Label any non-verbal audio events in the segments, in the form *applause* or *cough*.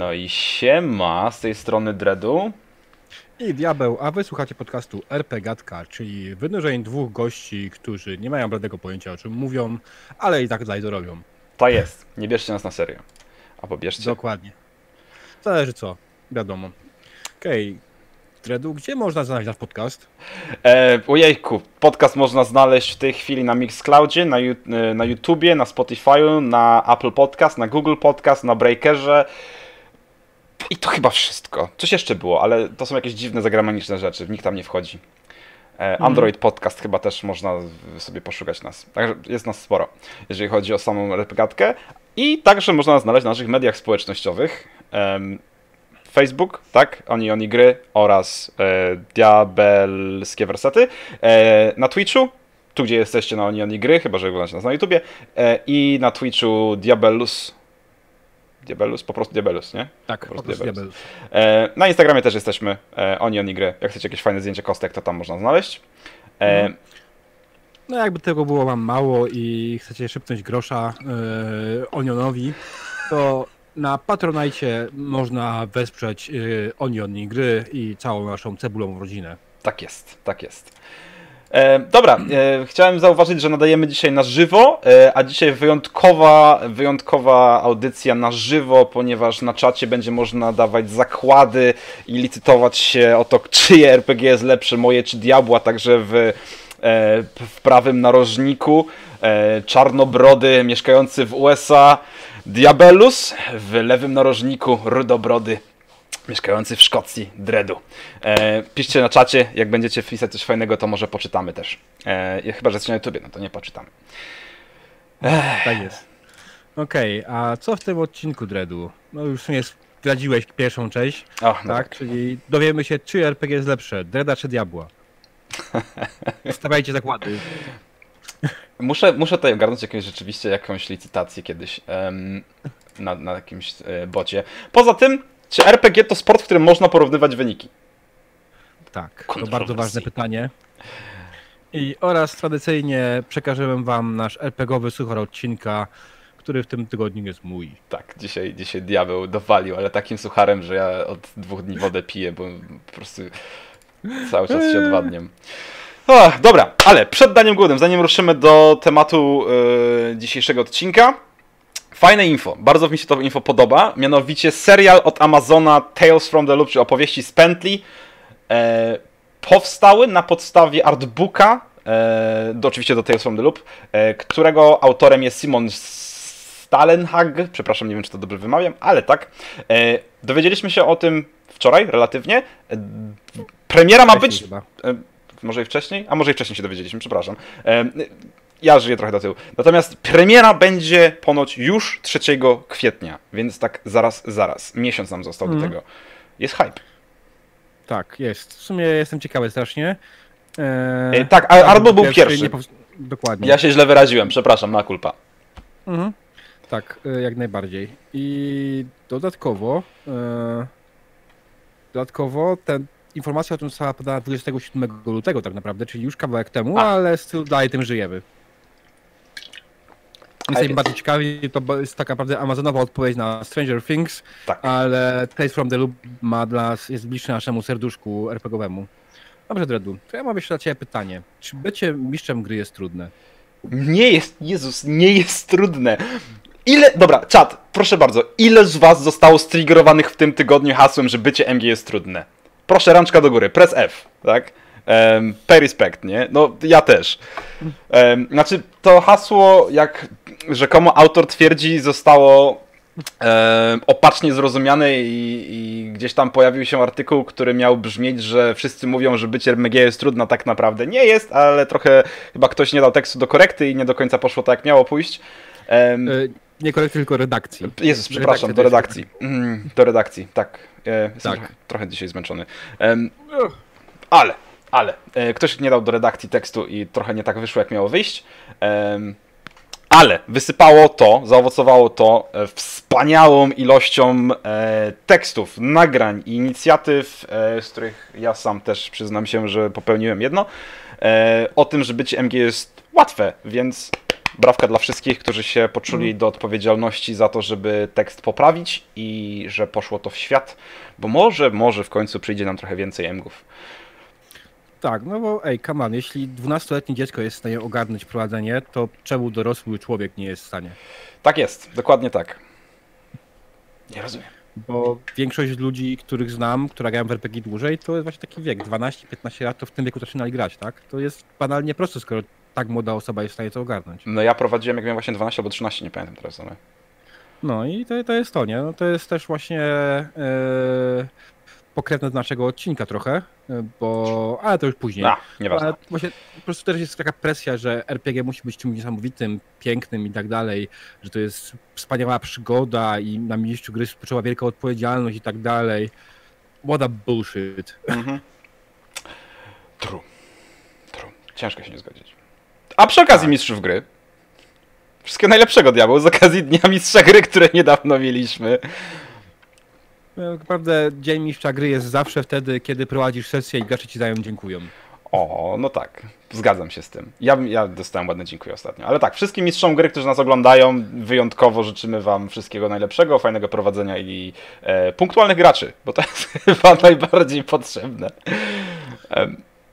No i siema z tej strony Dredu. I diabeł, a wy słuchacie podcastu RP Gatka, czyli wynurzeń dwóch gości, którzy nie mają bladego pojęcia o czym mówią, ale i tak dalej to robią. To jest. Nie bierzcie nas na serio. Albo bierzcie. Dokładnie. Zależy co, wiadomo. Okej, Dredu, gdzie można znaleźć nasz podcast? E, ojejku, podcast można znaleźć w tej chwili na Mixcloudzie, na, e, na YouTubie, na Spotify'u, na Apple Podcast, na Google Podcast, na Breakerze. I to chyba wszystko. Coś jeszcze było, ale to są jakieś dziwne zagraniczne rzeczy, nikt tam nie wchodzi. E, Android Podcast chyba też można sobie poszukać nas. Także jest nas sporo, jeżeli chodzi o samą repligatkę. I także można nas znaleźć na naszych mediach społecznościowych. Facebook, tak? Oni, oni gry oraz e, diabelskie wersety. E, na Twitchu, tu gdzie jesteście na Oni, oni gry, chyba że oglądacie nas na YouTubie. I na Twitchu Diabellus. Diabellus? Po prostu Diabellus, nie? Tak, Po po prostu prostu diabeł. diabeł. E, na Instagramie też jesteśmy. E, oni, oni gry. Jak chcecie jakieś fajne zdjęcie kostek, to tam można znaleźć. E, Mhm. No jakby tego było wam mało i chcecie szepnąć grosza yy, Onionowi, to na Patronajcie można wesprzeć yy, Onion i gry i całą naszą cebulową rodzinę. Tak jest, tak jest. E, dobra, e, chciałem zauważyć, że nadajemy dzisiaj na żywo, e, a dzisiaj wyjątkowa, wyjątkowa audycja na żywo, ponieważ na czacie będzie można dawać zakłady i licytować się o to, czyje RPG jest lepsze, moje czy diabła, także w, e, w prawym narożniku e, czarnobrody mieszkający w USA Diabellus, w lewym narożniku rudobrody mieszkający w Szkocji, Dredu. E, piszcie na czacie, jak będziecie pisać coś fajnego, to może poczytamy też. E, chyba, że jesteście na YouTubie, no to nie poczytamy. Tak jest. Okej, a co w tym odcinku Dredu? No już sumie zdradziłeś pierwszą część, O, no tak? tak. Czyli dowiemy się, czy RPG jest lepsze, Dreda czy Diabła. *laughs* Stawiajcie zakłady. Muszę, muszę tutaj ogarnąć jakąś, rzeczywiście jakąś licytację kiedyś em, na, na jakimś e, bocie. Poza tym, czy RPG to sport, w którym można porównywać wyniki? Tak, to bardzo ważne pytanie. I oraz tradycyjnie przekażemy wam nasz RPGowy suchar odcinka, który w tym tygodniu jest mój. Tak, dzisiaj, dzisiaj diabeł dowalił, ale takim sucharem, że ja od dwóch dni wodę piję, bo po prostu cały czas się odwadniam. O, dobra, ale przed daniem głodem, zanim ruszymy do tematu e, dzisiejszego odcinka, fajne info, bardzo mi się to info podoba, mianowicie serial od Amazona Tales from the Loop, czy opowieści z pętli, e, powstały na podstawie artbooka, e, do, oczywiście do Tales from the Loop, e, którego autorem jest Simon Stalenhag, przepraszam, nie wiem czy to dobrze wymawiam, ale tak. E, dowiedzieliśmy się o tym wczoraj, relatywnie. E, premiera ma być... chyba. E, może i wcześniej? A może i wcześniej się dowiedzieliśmy, przepraszam. Ja żyję trochę do tyłu. Natomiast premiera będzie ponoć już 3 kwietnia, więc tak zaraz, zaraz. Miesiąc nam został do Mhm. tego. Jest hype. Tak, jest. W sumie jestem ciekawy strasznie. Eee, tak, a Arbo był pierwszy. pows- Dokładnie. Ja się źle wyraziłem, przepraszam, na kulpa. Mhm. Tak, e, jak najbardziej. I dodatkowo, e, dodatkowo ten, informacja o tym została podana 27 lutego tak naprawdę, czyli już kawałek temu, A. ale styl dalej tym żyjemy. Jest- bardzo ciekawi, to jest tak naprawdę Amazonowa odpowiedź na Stranger Things, Tak. ale Tales from the Loop ma dla jest bliższy naszemu serduszku RPGowemu. Dobrze, Dredu, to ja mam jeszcze dla Ciebie pytanie. Czy bycie mistrzem gry jest trudne? Nie jest, Jezus, nie jest trudne. Ile, dobra, czat, proszę bardzo, ile z was zostało striggerowanych w tym tygodniu hasłem, że bycie MG jest trudne? Proszę, rączka do góry, press F, tak? Um, pay respect, nie? No, ja też. Em, znaczy, to hasło, jak rzekomo autor twierdzi, zostało em, opacznie zrozumiane i, i gdzieś tam pojawił się artykuł, który miał brzmieć, że wszyscy mówią, że bycie MG jest trudne, a tak naprawdę nie jest, ale trochę chyba ktoś nie dał tekstu do korekty i nie do końca poszło tak, jak miało pójść. E, nie korekty, tylko redakcji. Jezus, przepraszam, do redakcji. Mm, do redakcji, tak. E, jestem Tak. trochę, trochę dzisiaj zmęczony. Ale, ale, e, ktoś nie dał do redakcji tekstu i trochę nie tak wyszło, jak miało wyjść. Em, ale wysypało to, zaowocowało to e, wspaniałą ilością e, tekstów, nagrań i inicjatyw, e, z których ja sam też przyznam się, że popełniłem jedno, e, o tym, że bycie MG jest łatwe, więc Brawka dla wszystkich, którzy się poczuli do odpowiedzialności za to, żeby tekst poprawić i że poszło to w świat, bo może, może w końcu przyjdzie nam trochę więcej emgów. Tak, no bo ej, on, jeśli 12-letnie dziecko jest w stanie ogarnąć prowadzenie, to czemu dorosły człowiek nie jest w stanie? Tak jest, dokładnie tak. Nie rozumiem. Bo większość ludzi, których znam, która grają w RPG dłużej, to jest właśnie taki wiek, 12-15 lat, to w tym wieku zaczynali grać, tak? To jest banalnie proste, skoro tak młoda osoba jest w stanie to ogarnąć. No ja prowadziłem, jak miałem właśnie 12 albo 13, nie pamiętam teraz. Ale... No i to, to jest to, nie? No to jest też właśnie e, pokrewne z naszego odcinka trochę, e, bo... ale to już później. A, nieważne. Ale właśnie po prostu też jest taka presja, że RPG musi być czymś niesamowitym, pięknym i tak dalej, że to jest wspaniała przygoda i na mistrzu gry spoczywa wielka odpowiedzialność i tak dalej. What a bullshit. Mhm. True. True. Ciężko się nie zgodzić. A przy okazji Tak. mistrzów gry. Wszystkiego najlepszego diabeł z okazji Dnia Mistrza Gry, które niedawno mieliśmy. No, Tak naprawdę dzień mistrza gry jest zawsze wtedy, kiedy prowadzisz sesję i gracze ci dają dziękują. O, no tak, zgadzam się z tym. Ja, ja dostałem ładne dziękuję ostatnio. Ale tak, wszystkim mistrzom gry, którzy nas oglądają, wyjątkowo życzymy Wam wszystkiego najlepszego, fajnego prowadzenia i e, punktualnych graczy, bo to jest *laughs* chyba najbardziej potrzebne.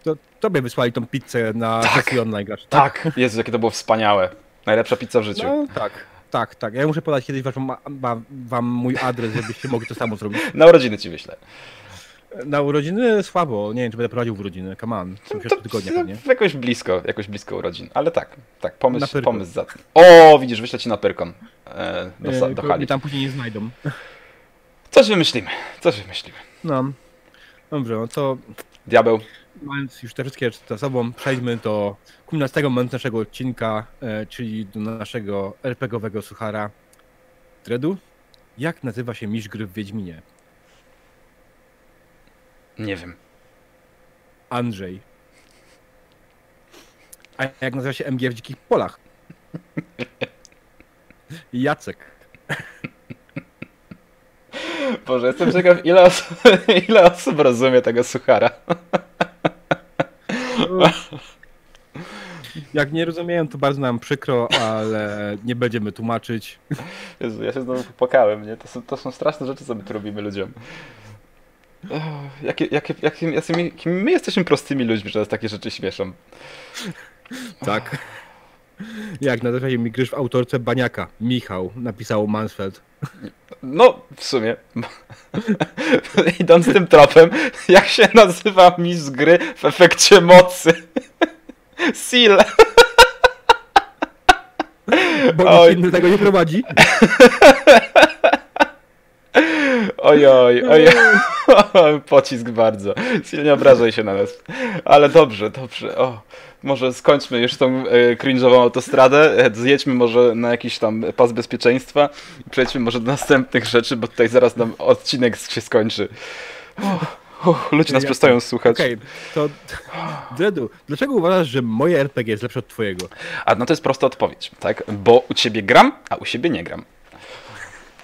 To tobie wysłali tą pizzę na Tak. online gracz. tak, Jezu, jakie to było wspaniałe. Najlepsza pizza w życiu. No tak. Tak, tak. Ja muszę podać kiedyś wam, wam, wam mój adres, żebyście mogli to samo zrobić. Na urodziny Ci wyślę. Na urodziny słabo. Nie wiem, czy będę prowadził w urodziny. Come on. Są środku tygodnia pewnie. jakoś blisko, jakoś blisko urodzin. Ale tak, tak, pomysł, pomysł za O, widzisz, wyślę Ci na Pyrkon. E, do, E, do hali. tam później nie znajdą. Coś wymyślimy, coś wymyślimy. No. Dobrze, no to Diabeł, mając już te wszystkie za sobą, przejdźmy do kulminacyjnego momentu naszego odcinka, e, czyli do naszego RPGowego suchara. Dredu, jak nazywa się mistrz gry w Wiedźminie? nie wiem. Andrzej. A jak nazywa się MG w Dzikich Polach? *laughs* Jacek. Boże, jestem ciekaw, ile osób, *laughs* ile osób rozumie tego suchara. *laughs* *laughs* Jak nie rozumieją, to bardzo nam przykro, ale nie będziemy tłumaczyć. Jezu, ja się znowu popłakałem, nie? To są, to są straszne rzeczy, co my tu robimy ludziom. Ech, Jakie, jakie, my jesteśmy prostymi ludźmi, że nas takie rzeczy śmieszą. Tak. Jak nazywa się mi gryż w autorce Baniaka? Michał, napisał Mansfeld. No, w sumie. *laughs* Idąc tym tropem, jak się nazywa mistrz gry w efekcie mocy? *laughs* Seal. Bo Oj. inny tego nie prowadzi. *laughs* Ojoj, ojoj. Pocisk bardzo. Seal, nie obrażaj się na nas. Ale dobrze, dobrze. O, może skończmy już tą e, cringe'ową autostradę. E, Zjedźmy może na jakiś tam pas bezpieczeństwa i przejdźmy może do następnych rzeczy, bo tutaj zaraz nam odcinek się skończy. Uff, uff, ludzie nas Ja- przestają słuchać. Okej, to Dredu, dlaczego uważasz, że moje RPG jest lepsze od twojego? A no to jest prosta odpowiedź, tak? Bo u ciebie gram, a u siebie nie gram.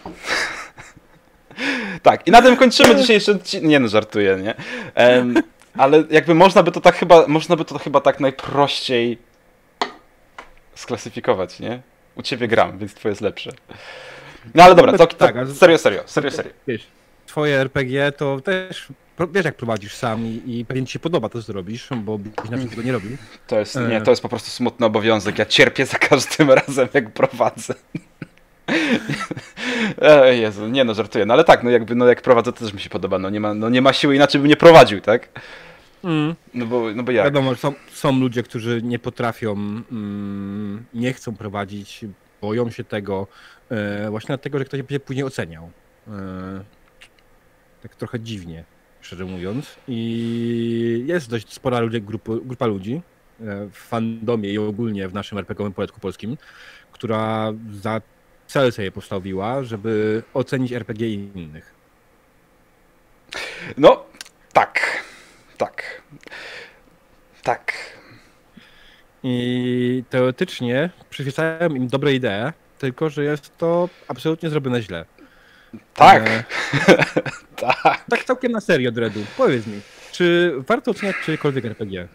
*laughs* tak, i na tym kończymy dzisiejszy odcinek. Nie no, żartuję, nie? Em, ale jakby można by to tak chyba, można by to chyba tak najprościej sklasyfikować, nie? U ciebie gram, więc twoje jest lepsze. No ale dobra, to, to Tak, serio, serio, serio, serio. Wiesz, twoje RPG to też wiesz jak prowadzisz sam i, i pewnie ci się podoba to, co robisz, bo inaczej tego nie robił. To jest, nie, E. to jest po prostu smutny obowiązek. Ja cierpię za każdym *laughs* razem, jak prowadzę. *laughs* E, Jezu, nie no, żartuję. No ale tak, no jakby, no jak prowadzę, to też mi się podoba. No nie ma, no nie ma siły, inaczej bym nie prowadził, tak? No bo, no bo jak? Wiadomo, że są, są ludzie, którzy nie potrafią, mm, nie chcą prowadzić, boją się tego, e, właśnie dlatego, że ktoś będzie później oceniał. E, tak trochę dziwnie, szczerze mówiąc. I jest dość spora ludzi, grupa, grupa ludzi e, w fandomie i ogólnie w naszym RPG-owym poletku polskim, która za cel sobie postawiła, żeby ocenić RPG innych. No, tak. Tak. Tak. I teoretycznie przyświecają im dobre idee, tylko że jest to absolutnie zrobione źle. Tak. E, *laughs* Tak. tak całkiem na serio, Dredu. Powiedz mi. Czy warto oceniać czyjekolwiek RPG?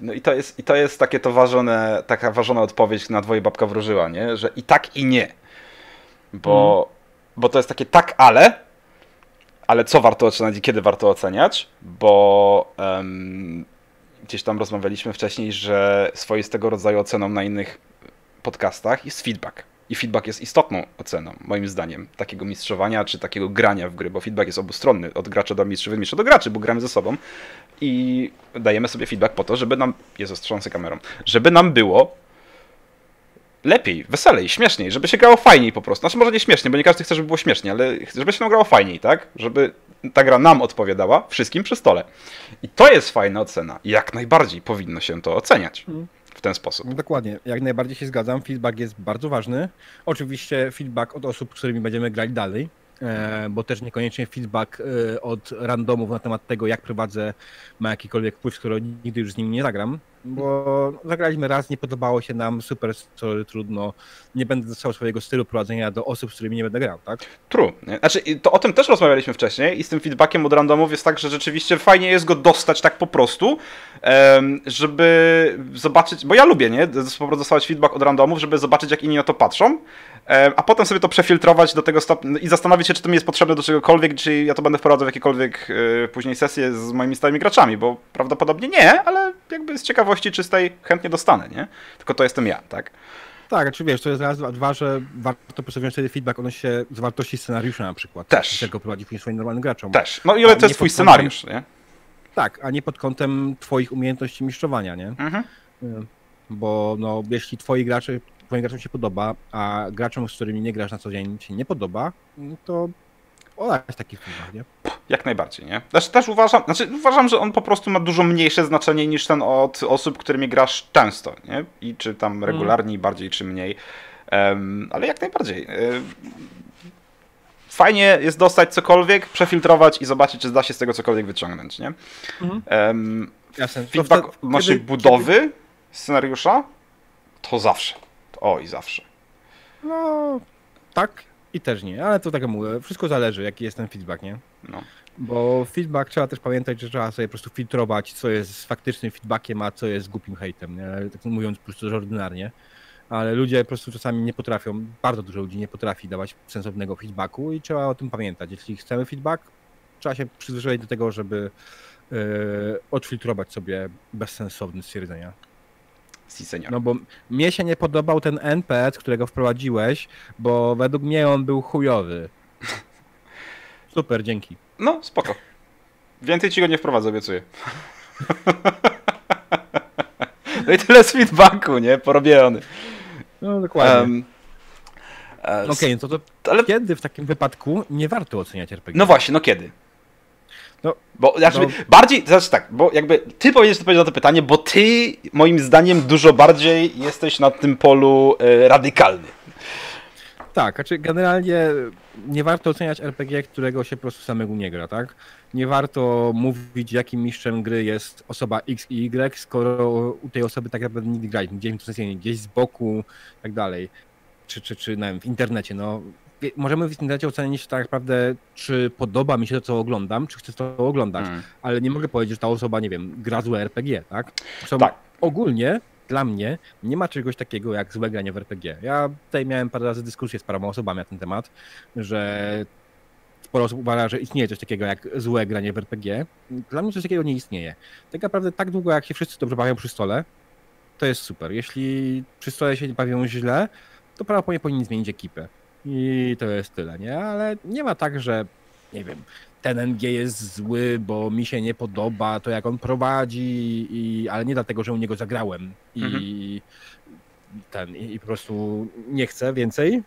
No i to jest, i to jest takie to ważone, taka ważona odpowiedź na dwoje babka wróżyła, nie? Że i tak i nie. Bo, mm. bo to jest takie tak, ale, ale co warto oceniać i kiedy warto oceniać, bo um, gdzieś tam rozmawialiśmy wcześniej, że swoistego rodzaju oceną na innych podcastach jest feedback. I feedback jest istotną oceną, moim zdaniem, takiego mistrzowania czy takiego grania w gry, bo feedback jest obustronny, od gracza do mistrzów, mistrza do graczy, bo gramy ze sobą i dajemy sobie feedback po to, żeby nam, jest ostrząsy kamerą, żeby nam było lepiej, weselej, śmieszniej, żeby się grało fajniej po prostu. Znaczy może nie śmiesznie, bo nie każdy chce, żeby było śmiesznie, ale żeby się nam grało fajniej, tak? Żeby ta gra nam odpowiadała, wszystkim przy stole. I to jest fajna ocena. Jak najbardziej powinno się to oceniać. Mhm w ten sposób. No dokładnie, jak najbardziej się zgadzam. Feedback jest bardzo ważny. Oczywiście feedback od osób, z którymi będziemy grać dalej, e, bo też niekoniecznie feedback e, od randomów na temat tego, jak prowadzę, ma jakikolwiek wpływ, skoro nigdy już z nimi nie zagram bo zagraliśmy raz, nie podobało się nam, super, sorry, trudno, nie będę dostał swojego stylu prowadzenia do osób, z którymi nie będę grał, tak? True. Znaczy, to o tym też rozmawialiśmy wcześniej i z tym feedbackiem od randomów jest tak, że rzeczywiście fajnie jest go dostać tak po prostu, żeby zobaczyć, bo ja lubię, nie, dostawać feedback od randomów, żeby zobaczyć, jak inni na to patrzą, a potem sobie to przefiltrować do tego stopnia i zastanowić się, czy to mi jest potrzebne do czegokolwiek, czy ja to będę wprowadzał w jakiekolwiek e, później sesje z moimi stałymi graczami, bo prawdopodobnie nie, ale jakby z ciekawości czystej chętnie dostanę, nie? Tylko to jestem ja, tak? Tak, czy wiesz, to jest raz, dwa, że warto po prostu wziąć wtedy feedback odnośnie się z wartości scenariusza na przykład. Też. Czego prowadzi później swoim normalnym graczom. Też. No i ale to jest twój scenariusz, nie? Tak, a nie pod kątem twoich umiejętności mistrzowania, nie? Mhm. Bo no, jeśli twoi gracze twoim graczom się podoba, a graczom, z którymi nie grasz na co dzień się nie podoba, no to olać taki film, nie? Jak najbardziej, nie? Znaczy, też uważam, znaczy, uważam, że on po prostu ma dużo mniejsze znaczenie niż ten od osób, którymi grasz często, nie? I czy tam mhm. regularnie mm. bardziej, czy mniej. Um, ale jak najbardziej. Fajnie jest dostać cokolwiek, przefiltrować i zobaczyć, czy da się z tego cokolwiek wyciągnąć, nie? Mm. Um, Jasne. Feedback naszej budowy kiedy... scenariusza to zawsze. Oj, zawsze. No, tak i też nie, ale to tak jak mówię, wszystko zależy, jaki jest ten feedback, nie? No. Bo feedback trzeba też pamiętać, że trzeba sobie po prostu filtrować, co jest faktycznym feedbackiem, a co jest głupim hejtem, nie? Tak mówiąc po prostu ordynarnie. Ale ludzie po prostu czasami nie potrafią, bardzo dużo ludzi nie potrafi dawać sensownego feedbacku i trzeba o tym pamiętać. Jeśli chcemy feedback, trzeba się przyzwyczaić do tego, żeby yy, odfiltrować sobie bezsensowne stwierdzenia. Si, senior. No bo mnie się nie podobał ten NPC, którego wprowadziłeś, bo według mnie on był chujowy. *laughs* Super, dzięki. No, spoko. Więcej ci go nie wprowadzę, obiecuję. *laughs* No i tyle z feedbacku, nie? Porobiony. No, dokładnie. Um, Okej, okay, no to, to ale... kiedy w takim wypadku nie warto oceniać RPG? No właśnie, no kiedy? No, bo znaczy, no. bardziej, znaczy tak, bo jakby ty powinieneś odpowiedzieć na to pytanie, bo ty moim zdaniem dużo bardziej jesteś na tym polu e, radykalny. Tak, znaczy generalnie nie warto oceniać RPG, którego się po prostu samego nie gra, tak? Nie warto mówić, jakim mistrzem gry jest osoba X i Y, skoro u tej osoby tak naprawdę nigdy grać, gdzieś gdzieś z boku, tak dalej. Czy, czy, czy nie wiem, w internecie, no możemy w internecie ocenić tak naprawdę, czy podoba mi się to, co oglądam, czy chcę to oglądać, mm. ale nie mogę powiedzieć, że ta osoba, nie wiem, gra złe RPG, tak? Zresztą tak. Ogólnie dla mnie nie ma czegoś takiego jak złe granie w RPG. Ja tutaj miałem parę razy dyskusję z paroma osobami na ten temat, że sporo osób uważa, że istnieje coś takiego jak złe granie w RPG. Dla mnie coś takiego nie istnieje. Tak naprawdę tak długo, jak się wszyscy dobrze bawią przy stole, to jest super. Jeśli przy stole się bawią źle, to prawdopodobnie powinni zmienić ekipę. I to jest tyle, nie? Ale nie ma tak, że nie wiem, ten NG jest zły, bo mi się nie podoba to, jak on prowadzi, i, ale nie dlatego, że u niego zagrałem i mhm. ten, i, i po prostu nie chcę więcej,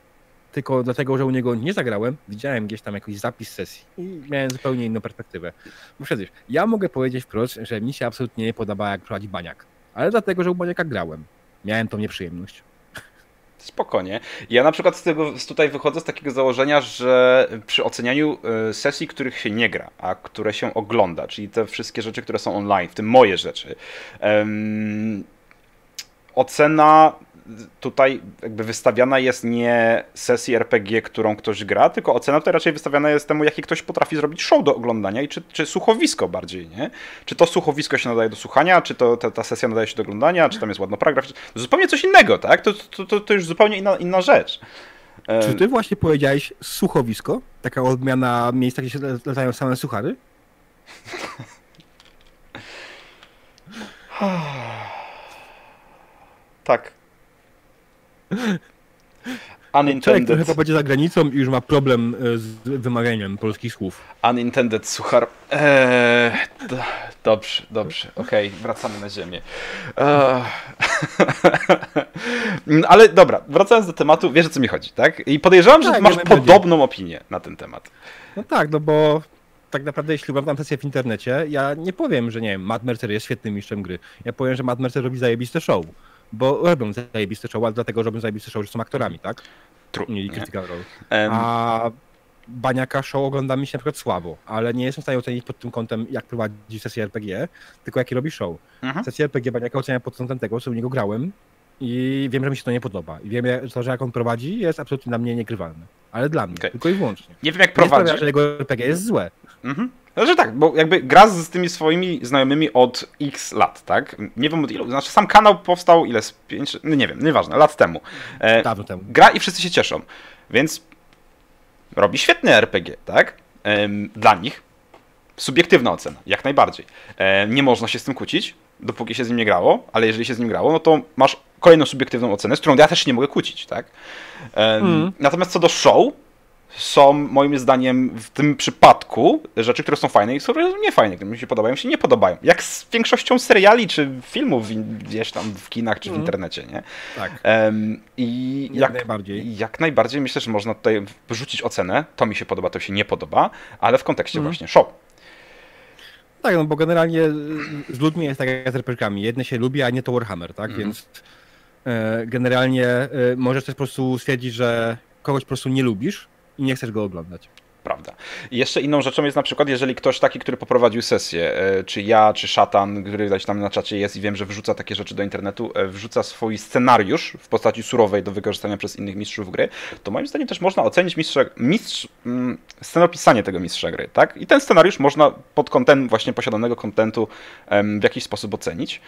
tylko dlatego, że u niego nie zagrałem, widziałem gdzieś tam jakiś zapis sesji i miałem zupełnie inną perspektywę. Bo przecież ja mogę powiedzieć wprost, że mi się absolutnie nie podoba, jak prowadzi Baniak, ale dlatego, że u Baniaka grałem. Miałem tą nieprzyjemność. Spokojnie. Ja na przykład z tego tutaj wychodzę z takiego założenia, że przy ocenianiu e, sesji, których się nie gra, a które się ogląda, czyli te wszystkie rzeczy, które są online, w tym moje rzeczy, um, ocena tutaj jakby wystawiana jest nie sesji RPG, którą ktoś gra, tylko ocena tutaj raczej wystawiana jest temu, jaki ktoś potrafi zrobić show do oglądania i czy, czy słuchowisko bardziej, nie? Czy to słuchowisko się nadaje do słuchania, czy to ta, ta sesja nadaje się do oglądania, czy tam jest ładno paragraf, to zupełnie coś innego, tak? To, to, to, to już zupełnie inna, inna rzecz. Czy ty właśnie powiedziałeś słuchowisko? Taka odmiana miejsca, gdzie się latają same suchary? tak. Unintended. Człowiek, chyba będzie za granicą i już ma problem e, z wymawianiem polskich słów. Unintended suchar. Eee, do, dobrze, dobrze. Okej, okay, wracamy na ziemię. Eee. *laughs* Ale dobra, wracając do tematu, wiesz o co mi chodzi, tak? I podejrzewam, tak, że masz podobną opinię na ten temat. No tak, no bo tak naprawdę jeśli oglądam sesję w internecie, ja nie powiem, że nie wiem, Matt Mercer jest świetnym mistrzem gry. Ja powiem, że Matt Mercer robi zajebiste show. Bo robią zajebiste show, ale dlatego, że robią zajebiste show, że są aktorami, tak? True. Mieli critical role. A Baniaka show ogląda mi się na przykład słabo, ale nie jestem w stanie ocenić pod tym kątem, jak prowadzi sesję RPG, tylko jaki robi show. Mhm. Sesję RPG Baniaka oceniam pod kątem tego, co u niego grałem i wiem, że mi się to nie podoba. I wiem, że to, że jak on prowadzi, jest absolutnie dla mnie niegrywalny. Ale dla mnie, okay. tylko i wyłącznie. Nie wiem, jak prowadzi. Nie że jego RPG jest złe. Mhm. Znaczy tak, bo jakby gra z tymi swoimi znajomymi od x lat, tak? Nie wiem od ilu, znaczy sam kanał powstał ile, z pięć, no nie wiem, nieważne, lat temu. E, Dawno temu. Gra i wszyscy się cieszą, więc robi świetny RPG, tak? E, dla nich. Subiektywna ocena, jak najbardziej. E, nie można się z tym kłócić, dopóki się z nim nie grało, ale jeżeli się z nim grało, no to masz kolejną subiektywną ocenę, z którą ja też nie mogę kłócić, tak? Mm. Natomiast co do show, są moim zdaniem w tym przypadku rzeczy, które są fajne i są nie fajne, które mi się podobają, się nie podobają. Jak z większością seriali czy filmów gdzieś tam w kinach czy w mm. internecie, nie? Tak. Um, I jak, jak, najbardziej. jak najbardziej myślę, że można tutaj wyrzucić ocenę, to mi się podoba, to się nie podoba, ale w kontekście mm. właśnie show. Tak, no bo generalnie z ludźmi jest tak jak z rpg Jedne się lubi, a nie to Warhammer, tak? Mm. Więc e, generalnie e, możesz też po prostu stwierdzić, że kogoś po prostu nie lubisz, i nie chcesz go oglądać. Prawda. I jeszcze inną rzeczą jest na przykład, jeżeli ktoś taki, który poprowadził sesję, e, czy ja, czy szatan, który gdzieś tam na czacie jest i wiem, że wrzuca takie rzeczy do internetu, e, wrzuca swój scenariusz w postaci surowej do wykorzystania przez innych mistrzów gry, to moim zdaniem też można ocenić mistrza, mistrz, mm, scenopisanie tego mistrza gry, tak? I ten scenariusz można pod kątem właśnie posiadanego kontentu w jakiś sposób ocenić,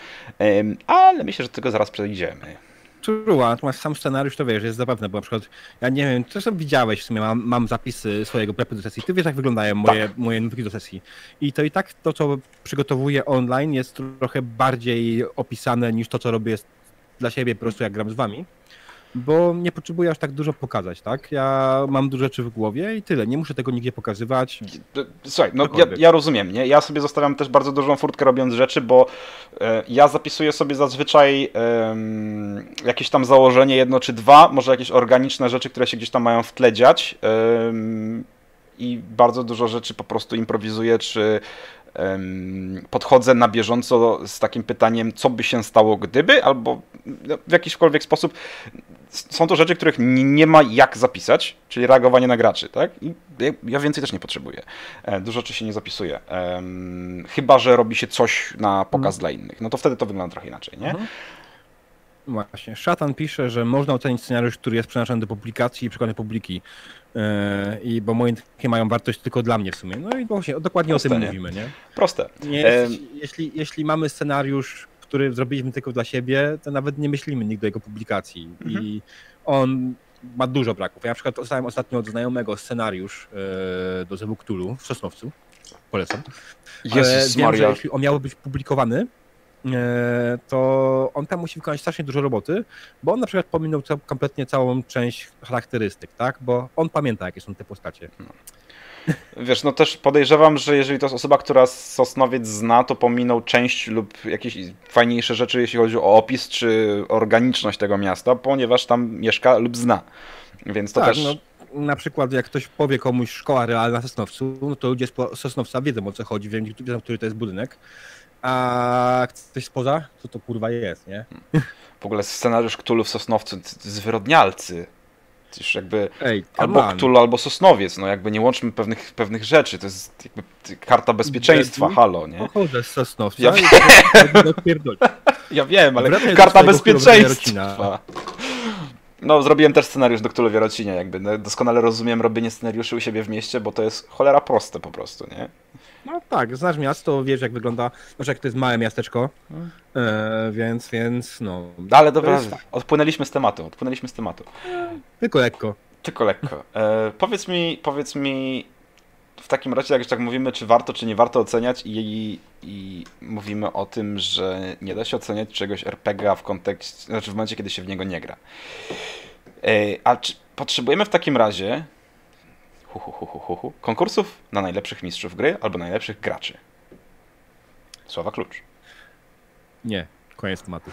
ale myślę, że do tego zaraz przejdziemy. True, natomiast sam scenariusz to wiesz, jest zabawne, bo na przykład, ja nie wiem, zresztą widziałeś, w sumie mam, mam zapisy swojego prepy do sesji, ty wiesz jak wyglądają moje, tak. moje nutki do sesji. I to i tak to, co przygotowuję online jest trochę bardziej opisane niż to, co robię dla siebie po prostu jak gram z wami bo nie potrzebuję aż tak dużo pokazać, tak? Ja mam dużo rzeczy w głowie i tyle, nie muszę tego nigdzie pokazywać. Słuchaj, no ja, ja, rozumiem, nie? Ja sobie zostawiam też bardzo dużą furtkę robiąc rzeczy, bo e, ja zapisuję sobie zazwyczaj e, jakieś tam założenie jedno czy dwa, może jakieś organiczne rzeczy, które się gdzieś tam mają w tle dziać e, i bardzo dużo rzeczy po prostu improwizuję, czy podchodzę na bieżąco z takim pytaniem, co by się stało gdyby, albo no, w jakiśkolwiek sposób są to rzeczy, których nie ma jak zapisać, czyli reagowanie na graczy, tak? I ja więcej też nie potrzebuję. E, dużo rzeczy się nie zapisuje. Chyba, że robi się coś na pokaz mhm. dla innych. No to wtedy to wygląda trochę inaczej, nie? Mhm. Właśnie. Szatan pisze, że można ocenić scenariusz, który jest przeznaczony do publikacji i przekonany publiki. Yy, I bo moje takie mają wartość tylko dla mnie w sumie. No i właśnie, dokładnie Proste, o tym nie? mówimy, nie? Proste. Nie, e... jeśli, jeśli mamy scenariusz, który zrobiliśmy tylko dla siebie, to nawet nie myślimy nigdy o jego publikacji. Mhm. I on ma dużo braków. Ja na przykład dostałem ostatnio od znajomego scenariusz yy, do Zebu Cthulhu w Sosnowcu. Polecam. Jezus wiem, Maria. że jeśli on miałby być publikowany, to on tam musi wykonać strasznie dużo roboty, bo on na przykład pominął kompletnie całą część charakterystyk, tak? Bo on pamięta, jakie są te postacie. No. Wiesz, no też podejrzewam, że jeżeli to jest osoba, która Sosnowiec zna, to pominął część lub jakieś fajniejsze rzeczy, jeśli chodzi o opis czy organiczność tego miasta, ponieważ tam mieszka lub zna. Więc to tak, też... No na przykład jak ktoś powie komuś szkoła realna Sosnowcu, no to ludzie z Sosnowca wiedzą o co chodzi, wiedzą, który to jest budynek. A coś spoza? Co to kurwa jest, nie? W ogóle scenariusz Ktulu w Sosnowcu zwyrodnialcy. Już jakby Ej, albo Ktulu, albo Sosnowiec, no jakby nie łączmy pewnych, pewnych rzeczy, to jest jakby karta bezpieczeństwa, halo, nie? Pochodzę z Sosnowca ja... Ja wiem, ale karta bezpieczeństwa. No, zrobiłem też scenariusz do Królowie Rocinia, jakby. No, doskonale rozumiem robienie scenariuszy u siebie w mieście, bo to jest cholera proste po prostu, nie? No tak, znasz miasto, wiesz jak wygląda, znaczy jak to jest małe miasteczko, Hmm. e, więc, więc no, No, ale dobra, fakt. odpłynęliśmy z tematu, odpłynęliśmy z tematu. tylko lekko. Tylko lekko. E, powiedz mi, powiedz mi w takim razie, jak już tak mówimy, czy warto, czy nie warto oceniać i, i mówimy o tym, że nie da się oceniać czegoś RPG w kontekście, znaczy w momencie, kiedy się w niego nie gra. E, a czy potrzebujemy w takim razie hu, hu, hu, hu, konkursów na najlepszych mistrzów gry albo najlepszych graczy? Słowa klucz. Nie, koniec tematu.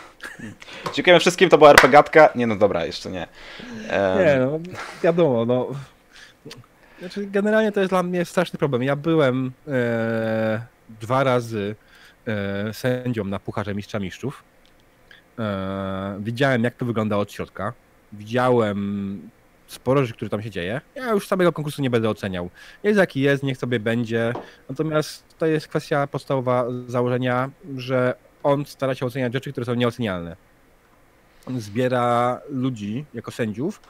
Dziękujemy wszystkim, to była RPGatka. Nie no dobra, jeszcze nie. Em, Nie, no, wiadomo, no. Znaczy, generalnie to jest dla mnie straszny problem. Ja byłem e, dwa razy e, sędzią na Pucharze Mistrza Mistrzów. E, widziałem, jak to wygląda od środka. Widziałem sporo rzeczy, które tam się dzieje. Ja już samego konkursu nie będę oceniał. Jest jaki jest, niech sobie będzie. Natomiast to jest kwestia podstawowa założenia, że on stara się oceniać rzeczy, które są nieocenialne. Zbiera ludzi jako sędziów,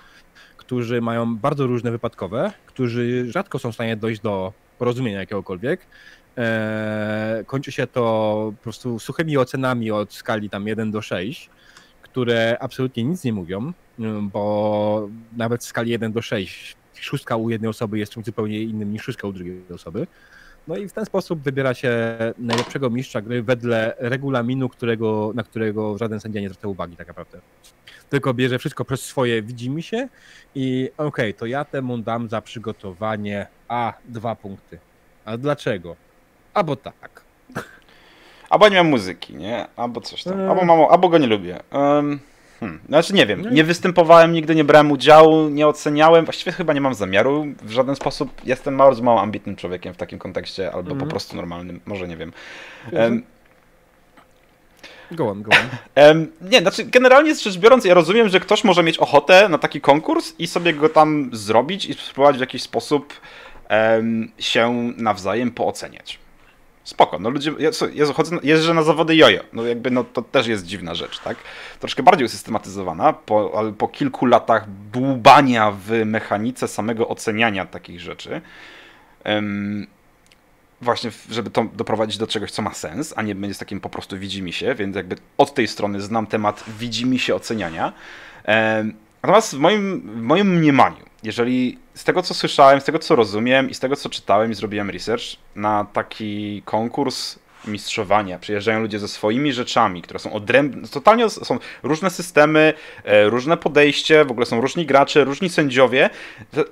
którzy mają bardzo różne wypadkowe, którzy rzadko są w stanie dojść do porozumienia jakiegokolwiek. Eee, kończy się to po prostu suchymi ocenami od skali tam 1 do 6, które absolutnie nic nie mówią, ym, bo nawet w skali 1 do 6 szóstka u jednej osoby jest czymś zupełnie innym niż szóstka u drugiej osoby. No i w ten sposób wybiera się najlepszego mistrza gry wedle regulaminu, którego, na którego żaden sędzia nie zwraca uwagi tak naprawdę. Tylko bierze wszystko przez swoje widzi mi się i okej, to ja temu dam za przygotowanie A dwa punkty. A dlaczego? Albo tak. Albo nie mam muzyki, nie? Albo coś tam. Albo, mam, albo go nie lubię. Um, hmm. Znaczy nie wiem. No. Nie występowałem nigdy, nie brałem udziału, nie oceniałem. Właściwie chyba nie mam zamiaru. W żaden sposób jestem bardzo mało ambitnym człowiekiem w takim kontekście, albo po Mhm. prostu normalnym. Może nie wiem. Em, Go on, go on. *laughs* Em, nie, znaczy generalnie rzecz biorąc, ja rozumiem, że ktoś może mieć ochotę na taki konkurs i sobie go tam zrobić i spróbować w jakiś sposób em, się nawzajem pooceniać. Spoko, no ludzie, ja, Jezu, chodzę, jeżdżę na zawody jojo, no jakby, no to też jest dziwna rzecz, tak? Troszkę bardziej usystematyzowana, po, ale po kilku latach dłubania w mechanice samego oceniania takich rzeczy, em, właśnie, żeby to doprowadzić do czegoś, co ma sens, a nie będzie takim po prostu widzi mi się, więc jakby od tej strony znam temat widzi mi się oceniania. Em, Natomiast w moim, w moim mniemaniu, jeżeli z tego co słyszałem, z tego co rozumiem i z tego co czytałem i zrobiłem research, na taki konkurs mistrzowania przyjeżdżają ludzie ze swoimi rzeczami, które są odrębne, totalnie są różne systemy, e, różne podejście, w ogóle są różni gracze, różni sędziowie.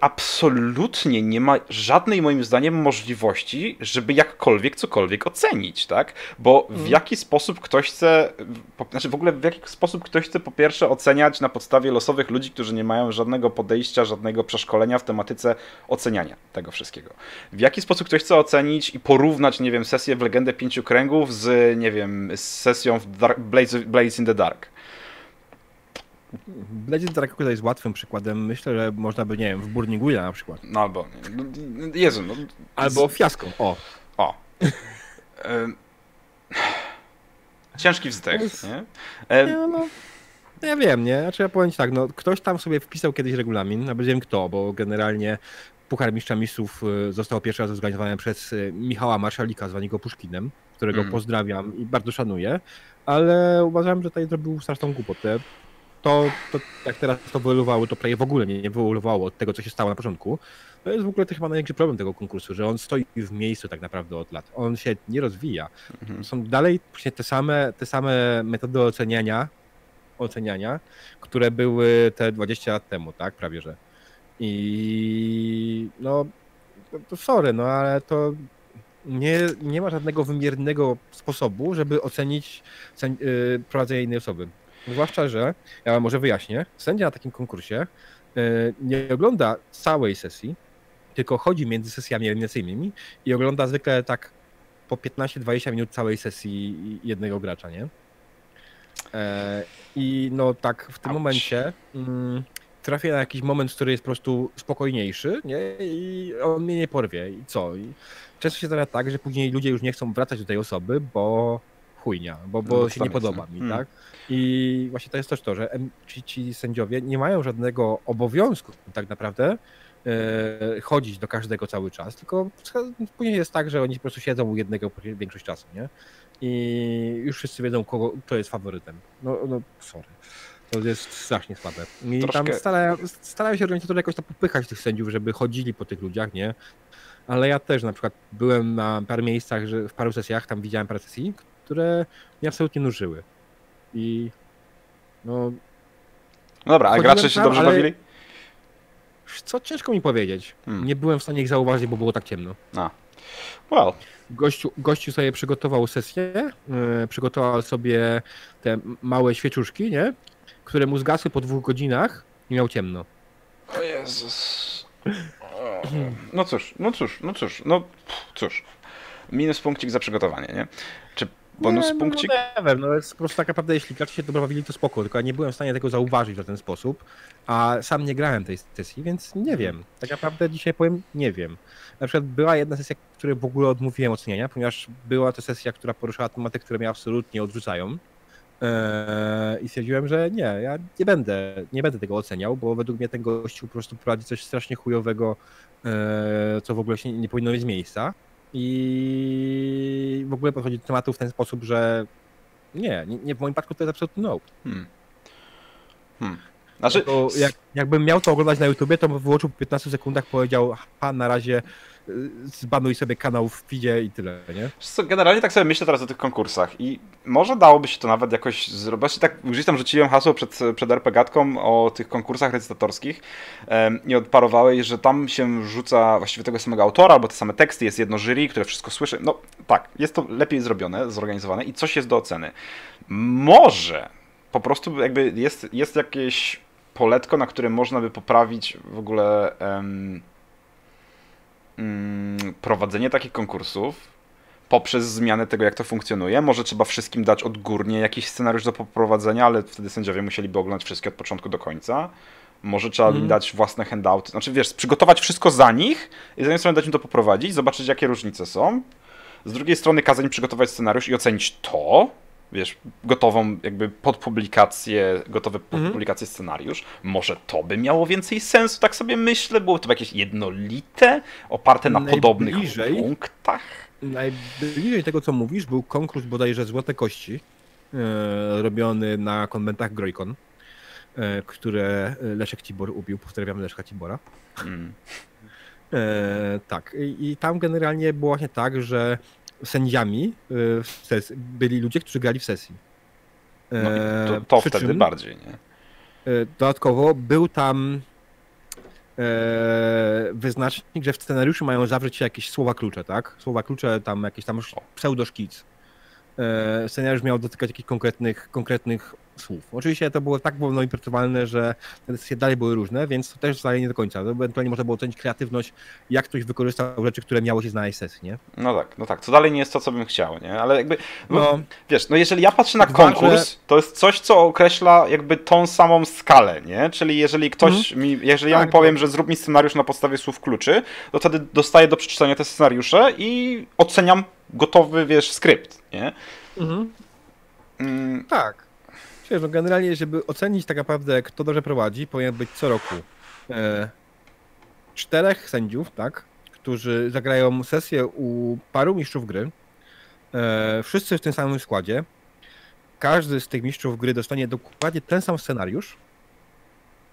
Absolutnie nie ma żadnej moim zdaniem możliwości, żeby jakkolwiek cokolwiek ocenić, tak? Bo w jaki sposób ktoś chce, po, znaczy w ogóle w jaki sposób ktoś chce po pierwsze oceniać na podstawie losowych ludzi, którzy nie mają żadnego podejścia, żadnego przeszkolenia w tematyce oceniania tego wszystkiego. W jaki sposób ktoś chce ocenić i porównać, nie wiem, sesję w Legendę Pięciu Kręgów z, nie wiem, z sesją w Dark, Blades, Blades in the Dark. Blades in the Dark jest łatwym przykładem. Myślę, że można by, nie wiem, w Burning Wheel na przykład. No albo, no, Jezu, no, Albo fiaską. O. O. Ciężki wzdech, nie? Nie, E, no, ja wiem, nie? Znaczy ja powiem tak, no ktoś tam sobie wpisał kiedyś regulamin, nawet nie wiem kto, bo generalnie Puchar Mistrza Mistrzów y, został pierwszy raz zorganizowany przez y, Michała Marszalika, zwanego Puszkinem, którego Mm. pozdrawiam i bardzo szanuję, ale uważam, że tutaj zrobił straszną głupotę. To, to jak teraz to wyewoluowało, to prawie w ogóle nie, nie wyewoluowało od tego, co się stało na początku. To jest w ogóle to chyba największy problem tego konkursu, że on stoi w miejscu tak naprawdę od lat. On się nie rozwija. mhm. Są dalej właśnie te same, te same metody oceniania, oceniania, które były te 20 lat temu, tak? Prawie że. I no, to sorry, no ale to nie, nie ma żadnego wymiernego sposobu, żeby ocenić sędzi- y, prowadzenie innej osoby. Zwłaszcza, że, ja może wyjaśnię, sędzia na takim konkursie y, nie ogląda całej sesji, tylko chodzi między sesjami eliminacyjnymi i ogląda zwykle tak po 15-20 minut całej sesji jednego gracza, nie? E, I no tak w tym Auć. momencie mm, trafię na jakiś moment, który jest po prostu spokojniejszy, nie? I on mnie nie porwie. I co? I często się zdarza tak, że później ludzie już nie chcą wracać do tej osoby, bo chujnia, bo, bo No, się nie podoba mi, Mm. tak? I właśnie to jest też to, że ci, ci sędziowie nie mają żadnego obowiązku tak naprawdę e, chodzić do każdego cały czas, tylko później jest tak, że oni po prostu siedzą u jednego większość czasu, nie? I już wszyscy wiedzą, kogo, kto jest faworytem. No, no sorry. To jest strasznie słabe. I Troszkę- tam starają, starają się organizatorzy jakoś tam popychać tych sędziów, żeby chodzili po tych ludziach, nie? Ale ja też na przykład byłem na paru miejscach, że w paru sesjach, tam widziałem parę sesji, które mnie absolutnie nużyły. I no, No dobra, a gracze się tam, dobrze ale- bawili? co ciężko mi powiedzieć. Hmm. Nie byłem w stanie ich zauważyć, bo było tak ciemno. Well, Gościu, gościu sobie przygotował sesję, yy, przygotował sobie te małe świeczuszki, nie? Które mu zgasły po dwóch godzinach i miał ciemno. o Jezus. No cóż, no cóż, no cóż, no cóż. Minus punkcik za przygotowanie, nie? Czy bonus nie, no, punkcik? No, nie wiem, no jest po prostu tak naprawdę, jeśli gracze się dobrze bawili, to spoko, tylko ja nie byłem w stanie tego zauważyć w ten sposób, a sam nie grałem tej sesji, więc nie wiem. Tak naprawdę dzisiaj powiem, nie wiem. Na przykład była jedna sesja, której w ogóle odmówiłem oceniania, ponieważ była to sesja, która poruszała tematy, które mnie absolutnie odrzucają. Eee, I stwierdziłem, że nie, ja nie będę, nie będę tego oceniał, bo według mnie ten gościu po prostu prowadzi coś strasznie chujowego, eee, co w ogóle się nie powinno mieć miejsca. I w ogóle podchodzi do tematu w ten sposób, że nie, nie, w moim przypadku to jest absolutny no. Hmm. Hmm. Znaczy, To jak, jakbym miał to oglądać na YouTubie, to bym wyłączył po 15 sekundach, powiedział, ha, na razie y, zbanuj sobie kanał w feedzie i tyle, nie? Co, Generalnie tak sobie myślę teraz o tych konkursach i może dałoby się to nawet jakoś zrobić. Właśnie Tak, gdzieś tam rzuciłem hasło przed, przed RPGatką o tych konkursach recytatorskich em, i odparowałeś, że tam się rzuca właściwie tego samego autora, albo te same teksty, jest jedno jury, które wszystko słyszy. No tak, jest to lepiej zrobione, zorganizowane i coś jest do oceny. Może po prostu jakby jest, jest jakieś poletko, na które można by poprawić w ogóle em, mm, prowadzenie takich konkursów poprzez zmianę tego, jak to funkcjonuje. Może trzeba wszystkim dać odgórnie jakiś scenariusz do poprowadzenia, ale wtedy sędziowie musieliby oglądać wszystkie od początku do końca. Może trzeba im Mhm. dać własne handouty. Znaczy, wiesz, przygotować wszystko za nich i z jednej strony dać im to poprowadzić, zobaczyć, jakie różnice są. Z drugiej strony kazać im przygotować scenariusz i ocenić to, wiesz, gotową jakby pod publikację, gotowy pod Mhm. publikację scenariusz. Może to by miało więcej sensu, tak sobie myślę. Było to jakieś jednolite, oparte na podobnych punktach. Najbliżej tego, co mówisz, był konkurs bodajże Złote Kości, e, robiony na konwentach Grojkon, e, które Leszek Cibor ubił. Pozdrawiamy Leszka Cibora. Mm. E, tak, i, i tam generalnie było właśnie tak, że sędziami e, w byli ludzie, którzy grali w sesji. E, No i to, to wtedy czym, bardziej, nie? e, Dodatkowo był tam e, wyznacznik, że w scenariuszu mają zawrzeć się jakieś słowa klucze, tak? Słowa klucze, tam jakieś tam już pseudoszkic. E, scenariusz miał dotykać jakichś konkretnych, konkretnych słów. Oczywiście to było tak wolno interpretowalne, że te decyzje dalej były różne, więc to też wcale nie do końca. To ewentualnie można było ocenić kreatywność, jak ktoś wykorzystał rzeczy, które miało się znaleźć w sesji, nie? No tak, no tak. Co dalej nie jest to, co bym chciał, nie? Ale jakby, no, No, wiesz, no jeżeli ja patrzę na Dwa, konkurs, to jest coś, co określa jakby tą samą skalę, nie? Czyli jeżeli ktoś mi, jeżeli ja mu Tak, powiem, że zrób mi scenariusz na podstawie słów kluczy, to wtedy dostaję do przeczytania te scenariusze i oceniam gotowy, wiesz, skrypt, nie? mhm. Mm, tak. Wiesz, no generalnie, żeby ocenić tak naprawdę, kto dobrze prowadzi, powinien być co roku e, czterech sędziów, tak, którzy zagrają sesję u paru mistrzów gry. E, wszyscy w tym samym składzie. Każdy z tych mistrzów gry dostanie dokładnie ten sam scenariusz,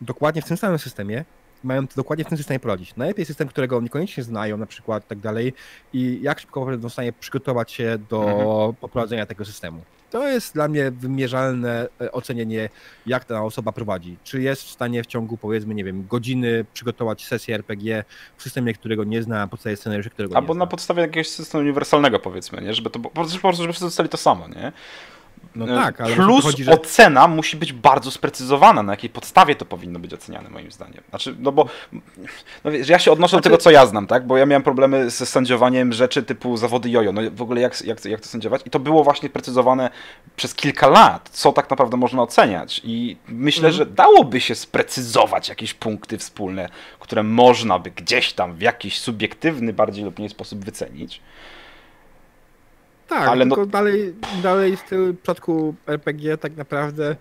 dokładnie w tym samym systemie, mają to dokładnie w tym systemie prowadzić. Najlepiej system, którego niekoniecznie znają, na przykład i tak dalej, i jak szybko będą w stanie przygotować się do Mhm. poprowadzenia tego systemu. To jest dla mnie wymierzalne e, ocenienie, jak ta osoba prowadzi. Czy jest w stanie w ciągu, powiedzmy, nie wiem, godziny przygotować sesję RPG w systemie, którego nie zna, na podstawie scenariusza, którego albo nie na zna. podstawie jakiegoś systemu uniwersalnego, powiedzmy, nie? Żeby to, po prostu, po prostu, żeby wszyscy dostali to samo, nie? No E, tak, ale Plus chodzi, że... ocena musi być bardzo sprecyzowana, na jakiej podstawie to powinno być oceniane, moim zdaniem. Znaczy, no bo no wiesz, ja się odnoszę Znaczy- do tego, co ja znam, tak? Bo ja miałem problemy ze sędziowaniem rzeczy typu zawody jojo. No w ogóle jak, jak, jak to sędziować? I to było właśnie precyzowane przez kilka lat, co tak naprawdę można oceniać. I myślę, Mhm. że dałoby się sprecyzować jakieś punkty wspólne, które można by gdzieś tam w jakiś subiektywny bardziej lub mniej sposób wycenić. Tak, Ale no- tylko dalej, dalej w tym przypadku RPG tak naprawdę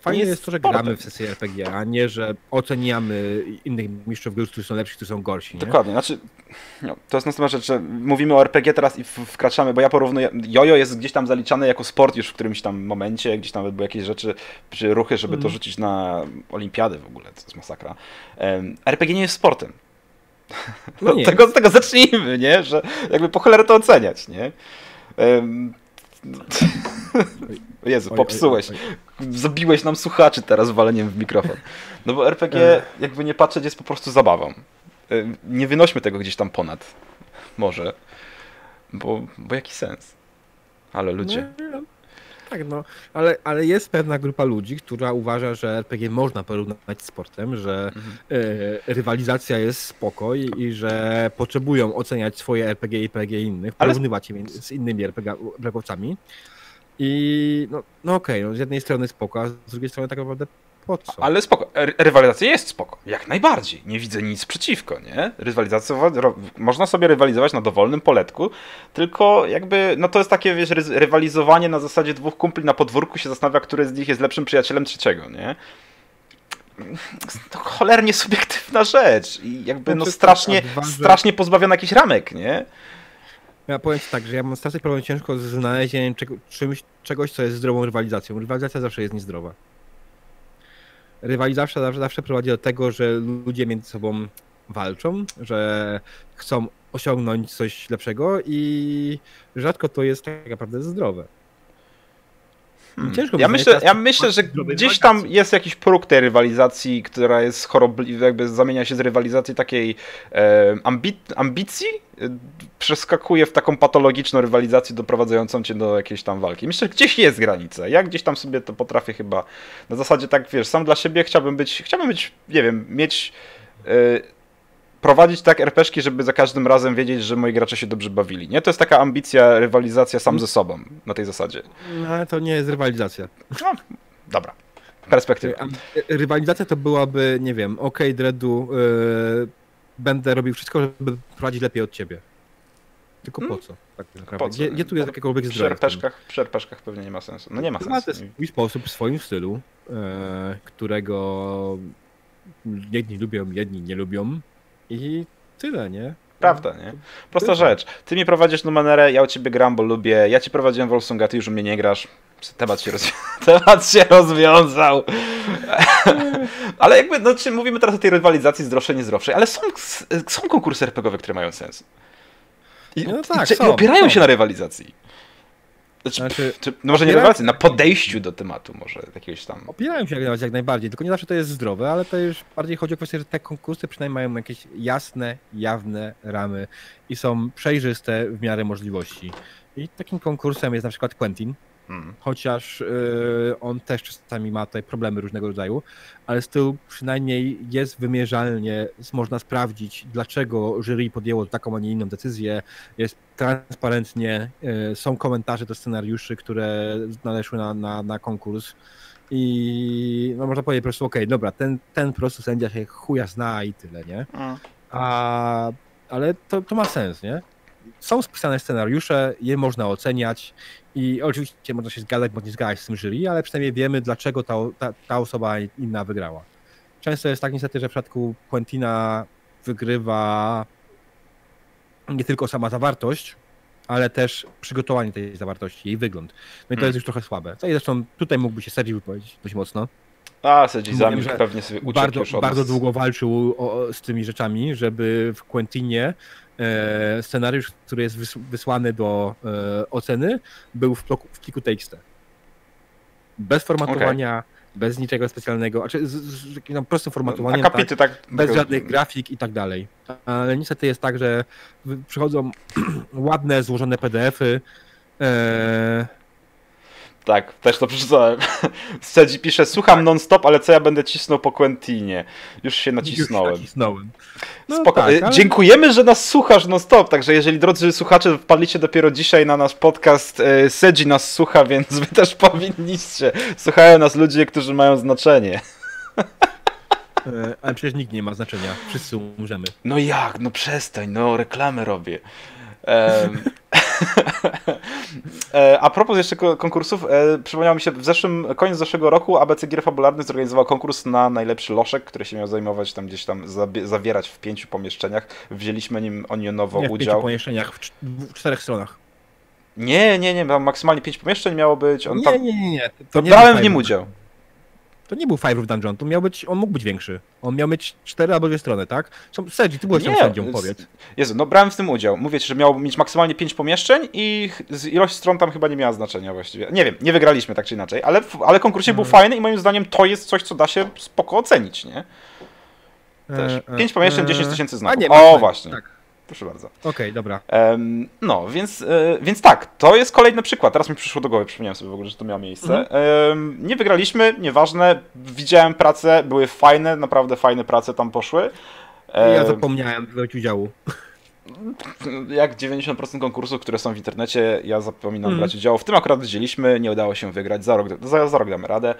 fajnie jest jest to, że sportem. gramy w sesję RPG, a nie, że oceniamy innych mistrzów gry, którzy są lepsi, którzy są gorsi. Nie? Dokładnie, znaczy no, to jest następna rzecz, że mówimy o RPG teraz i wkraczamy, bo ja porównuję, jojo jest gdzieś tam zaliczane jako sport już w którymś tam momencie, gdzieś nawet były jakieś rzeczy, czy ruchy, żeby to Mhm. rzucić na olimpiadę w ogóle, to jest masakra. RPG nie jest sportem. No *laughs* nie. tego, z tego zacznijmy, nie? Że jakby po cholerę to oceniać, nie? Em, *laughs* Jezu, Oj, popsułeś. oj, oj, oj. Zabiłeś nam słuchaczy teraz waleniem w mikrofon. No bo RPG, Ech. jakby nie patrzeć, jest po prostu zabawą. Nie wynośmy tego gdzieś tam ponad. Może. Bo, bo jaki sens? Ale ludzie. Tak, no, ale, ale jest pewna grupa ludzi, która uważa, że RPG można porównać z sportem, że Mhm. e, rywalizacja jest spoko i, że potrzebują oceniać swoje RPG i RPG innych, Ale- porównywać je z innymi RPG-owcami. I no, no okej, no, z jednej strony spoko, a z drugiej strony tak naprawdę po co? Ale spoko. Ry- Rywalizacja jest spoko. Jak najbardziej. Nie widzę nic przeciwko, nie? Rywalizacja, można sobie rywalizować na dowolnym poletku, tylko jakby, no to jest takie, wiesz, ry- rywalizowanie na zasadzie dwóch kumpli na podwórku się zastanawia, który z nich jest lepszym przyjacielem trzeciego, nie? To cholernie subiektywna rzecz i jakby, no Znaczy, strasznie, tak, że- strasznie pozbawiona jakichś ramek, nie? Ja powiem tak, że ja mam straszny problem ciężko z znalezieniem czego, czymś, czegoś, co jest zdrową rywalizacją. Rywalizacja zawsze jest niezdrowa. Rywalizacja zawsze, zawsze prowadzi do tego, że ludzie między sobą walczą, że chcą osiągnąć coś lepszego i rzadko to jest tak naprawdę zdrowe. Hmm. Ciężko Ja myślę, ja myślę, że gdzieś tam jest jakiś próg tej rywalizacji, która jest chorobliwa, jakby zamienia się z rywalizacji takiej e, ambi ambicji, e, przeskakuje w taką patologiczną rywalizację doprowadzającą cię do jakiejś tam walki. Myślę, że gdzieś jest granica. Ja gdzieś tam sobie to potrafię chyba na zasadzie tak, wiesz, sam dla siebie chciałbym być, chciałbym być, nie wiem, mieć e, prowadzić tak RPszki, żeby za każdym razem wiedzieć, że moi gracze się dobrze bawili. Nie? To jest taka ambicja, rywalizacja sam ze sobą na tej zasadzie. No, ale to nie jest rywalizacja. No, dobra. Perspektywa. Rywalizacja to byłaby, nie wiem, okej, Dreadu, e, będę robił wszystko, żeby prowadzić lepiej od ciebie. Tylko po Hmm. co? Tak. Po co? Gdzie, gdzie tu jest jakiekolwiek Przy zdrowie? tym? RPszkach, przy RPszkach pewnie nie ma sensu. No nie ma To sensu. ten swój sposób, w swoim stylu, e, którego jedni lubią, jedni nie lubią i tyle, nie? Prawda, nie? Prosta rzecz. Ty mi prowadzisz numerę, ja u ciebie gram, bo lubię. Ja ci prowadziłem Wolfsunga, ty już u mnie nie grasz. Temat się, rozwią- *laughs* Temat się rozwiązał. *laughs* ale jakby, no, czy mówimy teraz o tej rywalizacji zdrowszej, niezdrowszej, ale są, są konkursy RPGowe, które mają sens. I, No i- tak, i, są, opierają są. się na rywalizacji. Znaczy, Znaczy, czy, no może nie opierają- rywalizacji, na podejściu do tematu może jakiegoś tam. Opierałem się jak, jak najbardziej, tylko nie zawsze to jest zdrowe, ale to już bardziej chodzi o kwestię, że te konkursy przynajmniej mają jakieś jasne, jawne ramy i są przejrzyste w miarę możliwości. I takim konkursem jest na przykład Quentin, Hmm. chociaż y, on też czasami ma tutaj problemy różnego rodzaju, ale z tyłu przynajmniej jest wymierzalnie, można sprawdzić, dlaczego jury podjęło taką, a nie inną decyzję, jest transparentnie, y, są komentarze do scenariuszy, które naleszły na, na, na konkurs i no, można powiedzieć po prostu, okej, dobra, ten, ten po prostu sędzia się chuja zna i tyle, nie? A, ale to, to ma sens, nie? Są spisane scenariusze, je można oceniać i oczywiście można się zgadzać bądź nie zgadzać z tym jury, ale przynajmniej wiemy, dlaczego ta, ta, ta osoba inna wygrała. Często jest tak niestety, że w przypadku Quentina wygrywa nie tylko sama zawartość, ale też przygotowanie tej zawartości, jej wygląd. No i to Hmm. jest już trochę słabe. No i zresztą tutaj mógłby się Sergi wypowiedzieć dość mocno. A, zamilkł, że pewnie sobie uciekł bardzo, bardzo długo walczył o, z tymi rzeczami, żeby w Quentinie scenariusz, który jest wys, wysłany do e, oceny, był w, bloku, w pliku TXT. Bez formatowania, bez niczego specjalnego, znaczy z, z jakimś tam prostym formatowaniem, Akapity, tak. tak, bez żadnych grafik i tak dalej. Ale niestety jest tak, że przychodzą *clears throat* ładne, złożone PDF-y, e, Tak, też to przeczytałem. *laughs* Sedzi pisze, słucham non-stop, ale co ja będę cisnął po Quentinie? Już się nacisnąłem. Już nacisnąłem. No Spoko. tak, ale- Dziękujemy, że nas słuchasz non-stop, także jeżeli drodzy słuchacze wpadliście dopiero dzisiaj na nasz podcast, y, Sedzi nas słucha, *laughs* więc wy też powinniście. Słuchają nas ludzie, którzy mają znaczenie. E, ale przecież nikt nie ma znaczenia. Wszyscy umrzemy. No jak? No przestań, no reklamę robię. E, *laughs* *laughs* A propos jeszcze ko- konkursów, e, przypomniało mi się, w zeszłym, koniec zeszłego roku ABC Gier Fabularnych zorganizował konkurs na najlepszy loszek, który się miał zajmować tam gdzieś tam, zawierać w pięciu pomieszczeniach. Wzięliśmy nim onionowo Nie w pięciu udział. pomieszczeniach, w, cz- w czterech stronach. Nie, nie, nie, tam maksymalnie pięć pomieszczeń miało być. On tam, Nie, nie, nie, nie. To, to nie brałem w nim udział. To nie był Five Roof Dungeon, to miał być, on mógł być większy. On miał mieć cztery albo dwie strony, tak? Sergi, ty byłeś tam Nie, sędzią, z- powiedz. Jezu, no brałem w tym udział. Mówię ci, że miał mieć maksymalnie pięć pomieszczeń i z- ilość stron tam chyba nie miała znaczenia właściwie. Nie wiem, nie wygraliśmy tak czy inaczej, ale, ale konkursie był Mhm. fajny i moim zdaniem to jest coś, co da się spoko ocenić, nie? Też. E, e, Pięć pomieszczeń, e, 10 tysięcy A znaków. nie, o, właśnie. Tak, Proszę bardzo. okej, dobra. Em, no, więc, e, więc tak, to jest kolejny przykład. Teraz mi przyszło do głowy, przypomniałem sobie w ogóle, że to miało miejsce. Mhm. Em, nie wygraliśmy, nieważne. Widziałem pracę, były fajne, naprawdę fajne prace tam poszły. Ja Em, zapomniałem wziąć udziału. jak 90% konkursów, które są w internecie, ja zapominam Mhm. brać udział. W tym akurat wzięliśmy, nie udało się wygrać, za rok, za, za rok damy radę.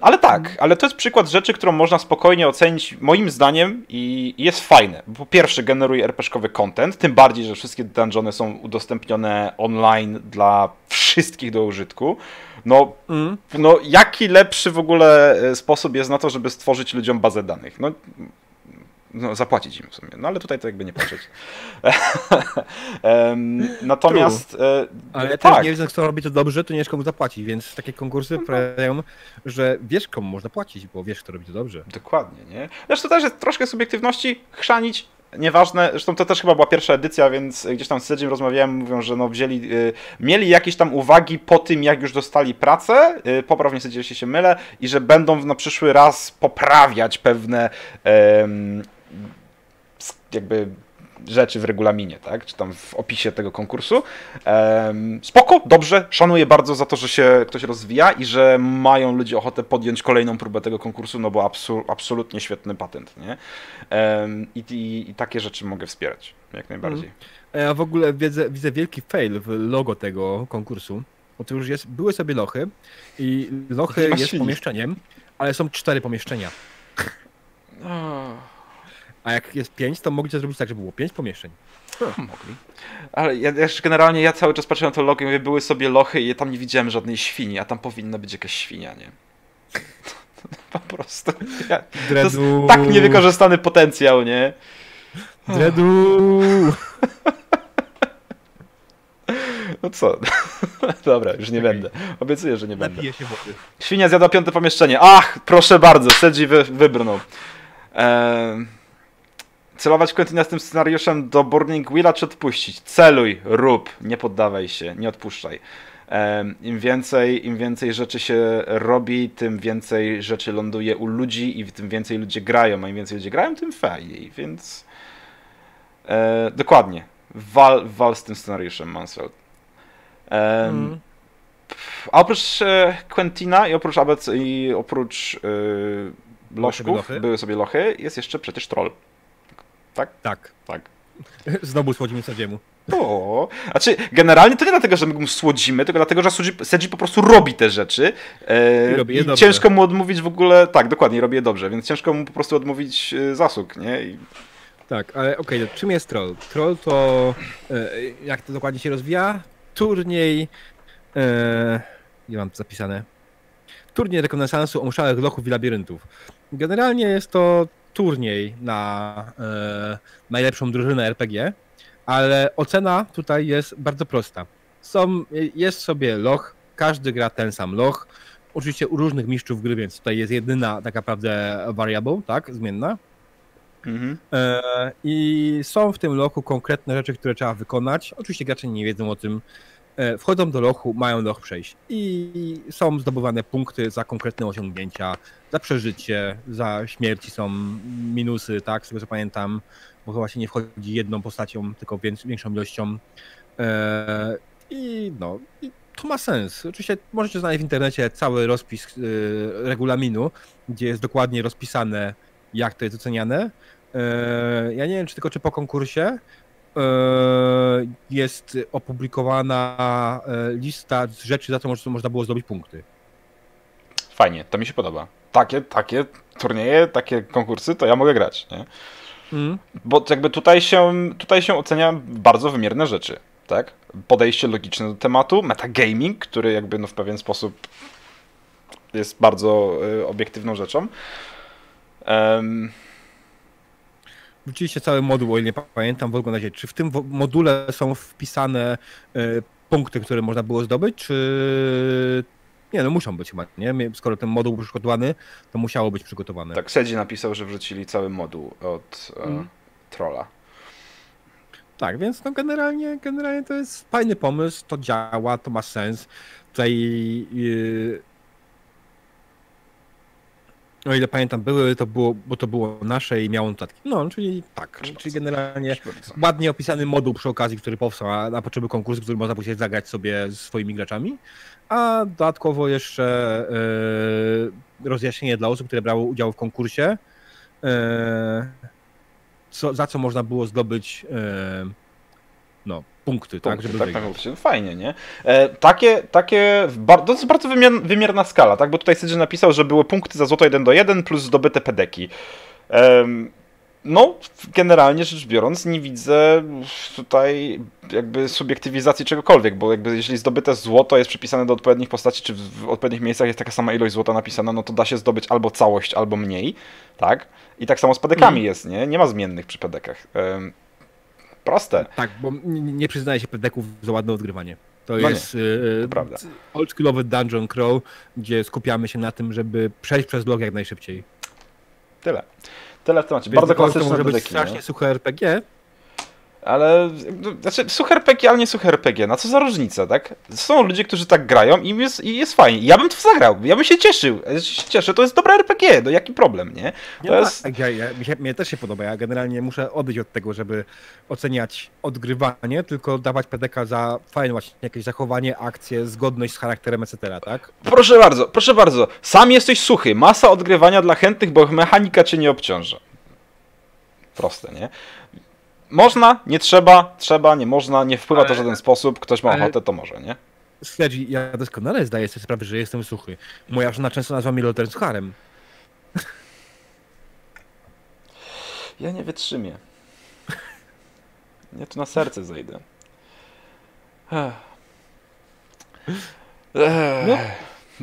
Ale tak, Mhm. ale to jest przykład rzeczy, którą można spokojnie ocenić, moim zdaniem, i, i jest fajne. Po pierwsze, generuje RPG-owy content, tym bardziej, że wszystkie dungeony są udostępnione online dla *laughs* wszystkich do użytku. No, Mm. no, jaki lepszy w ogóle e, sposób jest na to, żeby stworzyć ludziom bazę danych? No, no zapłacić im w sumie, no ale tutaj to jakby nie patrzeć. *laughs* Natomiast e, Ale tak, też nie wiedząc, kto robi to dobrze, to nie wiesz komu zapłacić, więc takie konkursy sprawiają, że wiesz komu można płacić, bo wiesz, kto robi to dobrze. dokładnie, nie? Zresztą też jest troszkę subiektywności, chrzanić, nieważne, zresztą to też chyba była pierwsza edycja, więc gdzieś tam z Sedziem rozmawiałem, mówią, że no wzięli, y, mieli jakieś tam uwagi po tym, jak już dostali pracę, y, poprawnie Sedzie, jeśli się mylę, i że będą na przyszły raz poprawiać pewne s- jakby rzeczy w regulaminie, tak? Czy tam w opisie tego konkursu. Em, spoko, dobrze, szanuję bardzo za to, że się ktoś rozwija i że mają ludzie ochotę podjąć kolejną próbę tego konkursu, no bo absu- absolutnie świetny patent, nie? Em, i, i, I takie rzeczy mogę wspierać, jak najbardziej. A Ja w ogóle widzę, widzę wielki fail w logo tego konkursu. Otóż jest, były sobie lochy i lochy jest pomieszczeniem, ale są cztery pomieszczenia. A jak jest pięć, to mogliście zrobić tak, żeby było pięć pomieszczeń. Mogli. Ale ja, ja jeszcze generalnie ja cały czas patrzyłem na to logo i mówię, były sobie lochy i ja tam nie widziałem żadnej świni, a tam powinna być jakaś świnia, nie? *laughs* Po prostu. Ja, to jest tak niewykorzystany potencjał, nie? Dredu. *laughs* No co? *laughs* Dobra, już nie będę. Obiecuję, że nie będę. Napiję się wody. Świnia zjadła piąte pomieszczenie. Ach, proszę bardzo, Sedzi wy, wybrnął. Ehm, celować Quentina z tym scenariuszem do Burning Willa czy odpuścić? Celuj, rób, nie poddawaj się, nie odpuszczaj. Im więcej, Im więcej rzeczy się robi, tym więcej rzeczy ląduje u ludzi i tym więcej ludzie grają, a im więcej ludzie grają, tym fajniej, więc... E, dokładnie. Wal, wal z tym scenariuszem, Mansfield. Em, Mm. a oprócz e, Quentina i oprócz ABC i oprócz e, były sobie lochy, jest jeszcze przecież troll. Tak. Tak. *laughs* Znowu słodzimy sadziemu. O, znaczy generalnie to nie dlatego, że my mu słodzimy, tylko dlatego, że Sedzi- po prostu robi te rzeczy e, I robi je i dobrze. ciężko mu odmówić w ogóle, tak, dokładnie, robi je dobrze, więc ciężko mu po prostu odmówić e, zasług, nie? I, Tak, ale okej, to czym jest troll? Troll to, e, jak to dokładnie się rozwija? Turniej, e, nie mam to zapisane, turniej rekonesansu omuszałych lochów i labiryntów. Generalnie jest to turniej na e, najlepszą drużynę RPG, ale ocena tutaj jest bardzo prosta. Są, jest sobie loch, każdy gra ten sam loch, oczywiście u różnych mistrzów gry, więc tutaj jest jedyna tak naprawdę variable, tak, zmienna. mhm. E, I są w tym lochu konkretne rzeczy, które trzeba wykonać. Oczywiście gracze nie wiedzą o tym. E, Wchodzą do lochu, mają loch przejść i są zdobywane punkty za konkretne osiągnięcia, za przeżycie, za śmierci są minusy, tak, z tego co pamiętam, bo chyba się nie wchodzi jedną postacią, tylko większą ilością. E, I no, to ma sens. Oczywiście możecie znaleźć w internecie cały rozpis e, regulaminu, gdzie jest dokładnie rozpisane, jak to jest oceniane. Ja nie wiem, czy tylko czy po konkursie jest opublikowana e, lista z rzeczy, za co mo- można było zdobyć punkty. Fajnie, to mi się podoba. Takie, takie turnieje, takie konkursy, to ja mogę grać, nie? Mm. Bo jakby tutaj się, tutaj się ocenia bardzo wymierne rzeczy. tak? Podejście logiczne do tematu, metagaming, który jakby no w pewien sposób jest bardzo y, obiektywną rzeczą. Um, Wróciliście cały moduł, o ile nie pamiętam, w ogóle czy w tym module są wpisane y, punkty, które można było zdobyć, czy nie, no muszą być chyba, nie? Skoro ten moduł był przygotowany, to musiało być przygotowane. Tak, Sedzi napisał, że wrzucili cały moduł od mm. trolla. Tak, więc no generalnie, generalnie to jest fajny pomysł, to działa, to ma sens. Tutaj yy, o ile pamiętam, były, to było, bo to było nasze i miało notatki. No, czyli tak, czyli generalnie ładnie opisany moduł przy okazji, który powstał na potrzeby konkursu, który można później zagrać sobie z swoimi graczami, a dodatkowo jeszcze yy, rozjaśnienie dla osób, które brały udział w konkursie, yy, co, za co można było zdobyć yy, no, punkty, punkty, tak, żeby tak, tak, Fajnie, nie? E, takie, takie, to jest bardzo wymier wymierna skala, tak, bo tutaj Sydży napisał, że były punkty za złoto 1 do 1 plus zdobyte pedeki. No, generalnie rzecz biorąc, nie widzę tutaj jakby subiektywizacji czegokolwiek, bo jakby jeśli zdobyte złoto jest przypisane do odpowiednich postaci, czy w odpowiednich miejscach jest taka sama ilość złota napisana, no to da się zdobyć albo całość, albo mniej, tak? I tak samo z pedekami mm. jest, nie? Nie ma zmiennych przy pedekach. Proste. Tak, bo nie przyznaje się pedeków za ładne odgrywanie. To no jest nie, y, to oldschoolowy Dungeon Crawl, gdzie skupiamy się na tym, żeby przejść przez blok jak najszybciej. Tyle. Tyle w temacie. Bardzo klasyczne to może być strasznie suche RPG, ale, znaczy, suche RPG, ale nie suche RPG. Na co za różnica, tak? Są ludzie, którzy tak grają i jest, i jest fajnie. Ja bym to zagrał, ja bym się cieszył. Ja się cieszę, to jest dobre RPG, no jaki problem, nie? To nie jest... ja, ja, mnie też się podoba. Ja generalnie muszę odejść od tego, żeby oceniać odgrywanie, tylko dawać PDK za fajne właśnie jakieś zachowanie, akcję, zgodność z charakterem, etc., tak? Proszę bardzo, proszę bardzo. Sam jesteś suchy. Masa odgrywania dla chętnych, bo mechanika cię nie obciąża. Proste, nie? Można, nie trzeba, trzeba, nie można, nie wpływa to w żaden sposób, ktoś ma ochotę, to może, nie? Sledzi, ja doskonale zdaję sobie sprawę, że jestem suchy. Moja żona często nazywa mnie lotem sucharem. Ja nie wytrzymię. Ja tu na serce zejdę. No.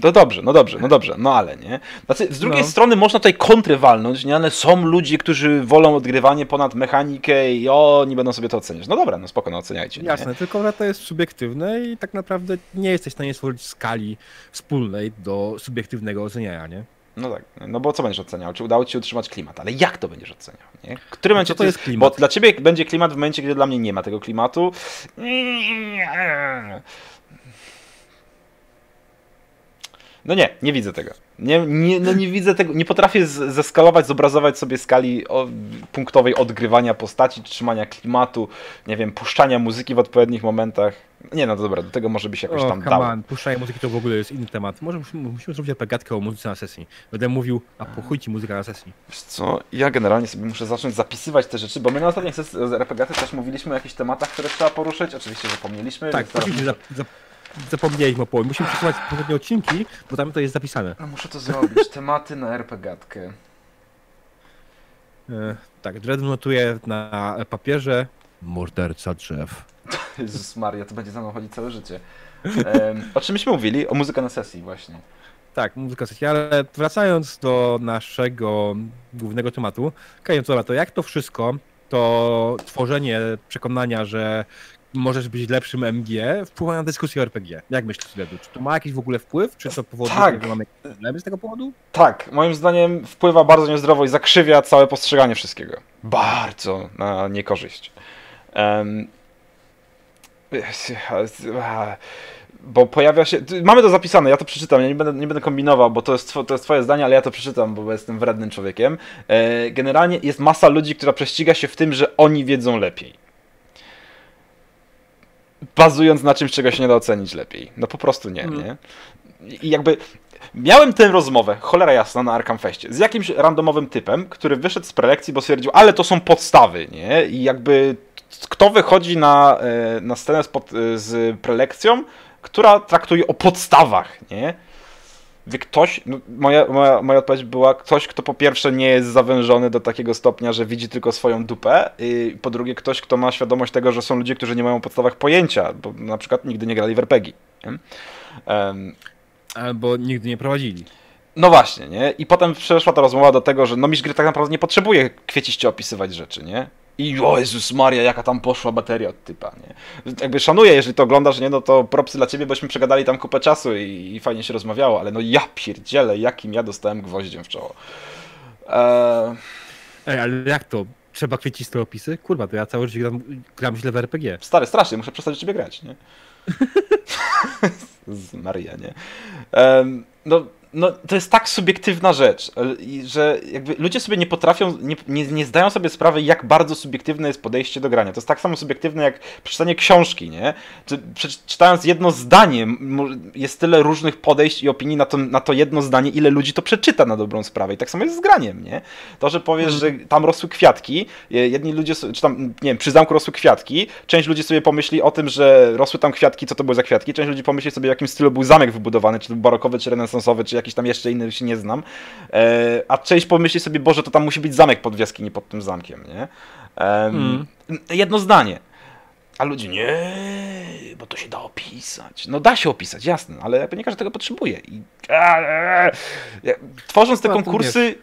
No dobrze, no dobrze, no dobrze, no ale nie. Znaczy, z drugiej no. strony można tutaj kontry walnąć, nie? Ale są ludzie, którzy wolą odgrywanie ponad mechanikę i oni będą sobie to oceniać. No dobra, no spoko, no oceniajcie. Jasne, nie? tylko to jest subiektywne i tak naprawdę nie jesteś w stanie stworzyć skali wspólnej do subiektywnego oceniania, nie? No tak, no bo co będziesz oceniał? Czy udało ci się utrzymać klimat? Ale jak to będziesz oceniał? Nie? W którym momencie to jest klimat? Bo dla ciebie będzie klimat w momencie, gdy dla mnie nie ma tego klimatu. No nie, nie widzę tego. Nie, nie, no nie widzę tego, nie potrafię zeskalować, zobrazować sobie skali o, punktowej odgrywania postaci, trzymania klimatu, nie wiem, puszczania muzyki w odpowiednich momentach. Nie, no dobra, do tego może by się jakoś o, tam dało. On, puszczanie muzyki to w ogóle jest inny temat. Może musimy, musimy zrobić apegatkę o muzyce na sesji. Będę mówił, a po chuj ci muzyka na sesji. Wiesz co, ja generalnie sobie muszę zacząć zapisywać te rzeczy, bo my na ostatnich sesji z RPGaty też mówiliśmy o jakichś tematach, które trzeba poruszyć. Oczywiście zapomnieliśmy. Tak, oczywiście zapomnieliśmy o połowie. Musimy przesłuchać poprzednie odcinki, bo tam to jest zapisane. No muszę to zrobić. Tematy na RPGatkę. E, tak, Dread notuje na papierze morderca drzew. *laughs* Jezus Maria, to będzie za mną chodzić całe życie. E, o czym myśmy mówili? O muzyce na sesji właśnie. Tak, muzyka sesji, ale wracając do naszego głównego tematu, Kajencola, to jak to wszystko, to tworzenie przekonania, że możesz być lepszym MG, wpływa na dyskusję o RPG. Jak myślisz, Ledu? Czy to ma jakiś w ogóle wpływ? Czy to powoduje, tak. że mamy problemy z tego powodu? Tak, moim zdaniem wpływa bardzo niezdrowo i zakrzywia całe postrzeganie wszystkiego. Bardzo na niekorzyść. Um, bo pojawia się. Mamy to zapisane, ja to przeczytam, ja nie będę, nie będę kombinował, bo to jest, to jest Twoje zdanie, ale ja to przeczytam, bo jestem wrednym człowiekiem. E, generalnie jest masa ludzi, która prześciga się w tym, że oni wiedzą lepiej bazując na czymś, czego się nie da ocenić lepiej. No po prostu nie, mm. nie? I jakby miałem tę rozmowę, cholera jasna, na Arkham Festie, z jakimś randomowym typem, który wyszedł z prelekcji, bo stwierdził, ale to są podstawy, nie? I jakby kto wychodzi na, e, na scenę z, pod, z prelekcją, która traktuje o podstawach, nie? Wie ktoś, no, moja, moja, moja odpowiedź była ktoś, kto po pierwsze nie jest zawężony do takiego stopnia, że widzi tylko swoją dupę, i po drugie ktoś, kto ma świadomość tego, że są ludzie, którzy nie mają podstawowych pojęcia, bo na przykład nigdy nie grali w RPG. Um, Albo nigdy nie prowadzili. No właśnie, nie? I potem przeszła ta rozmowa do tego, że no mistrz gry tak naprawdę nie potrzebuje kwieciście opisywać rzeczy, nie? I o Jezus Maria, jaka tam poszła bateria od typa, nie? Jakby szanuję, jeżeli to oglądasz, nie? No to propsy dla ciebie, bośmy przegadali tam kupę czasu i, i fajnie się rozmawiało, ale no ja pierdzielę, jakim ja dostałem gwoździem w czoło. Eee... Ej, ale jak to? Trzeba kwieciste opisy? Kurwa, to ja cały życie gram, gram źle w RPG. Stary, strasznie, muszę przestać ciebie grać, nie? *laughs* *laughs* Z Maria, nie? No, no, to jest tak subiektywna rzecz, że jakby ludzie sobie nie potrafią, nie, nie, nie, zdają sobie sprawy, jak bardzo subiektywne jest podejście do grania. To jest tak samo subiektywne jak przeczytanie książki, nie? Czy, przeczytając jedno zdanie, jest tyle różnych podejść i opinii na to, na to jedno zdanie, ile ludzi to przeczyta na dobrą sprawę. I tak samo jest z graniem, nie? To, że powiesz, że tam rosły kwiatki, jedni ludzie, czy tam, nie wiem, przy zamku rosły kwiatki, część ludzi sobie pomyśli o tym, że rosły tam kwiatki, co to były za kwiatki, część ludzi pomyśli sobie, w jakim stylu był zamek wybudowany, czy był barokowy, czy renesansowy, czy jakiś tam jeszcze inny, się nie znam. E, a część pomyśli sobie, Boże, to tam musi być zamek pod jaskini pod tym zamkiem, nie? mm. Jedno zdanie. A ludzie, nie, bo to się da opisać. No da się opisać, jasne, ale nie każdy tego potrzebuje. I, tworząc te konkursy,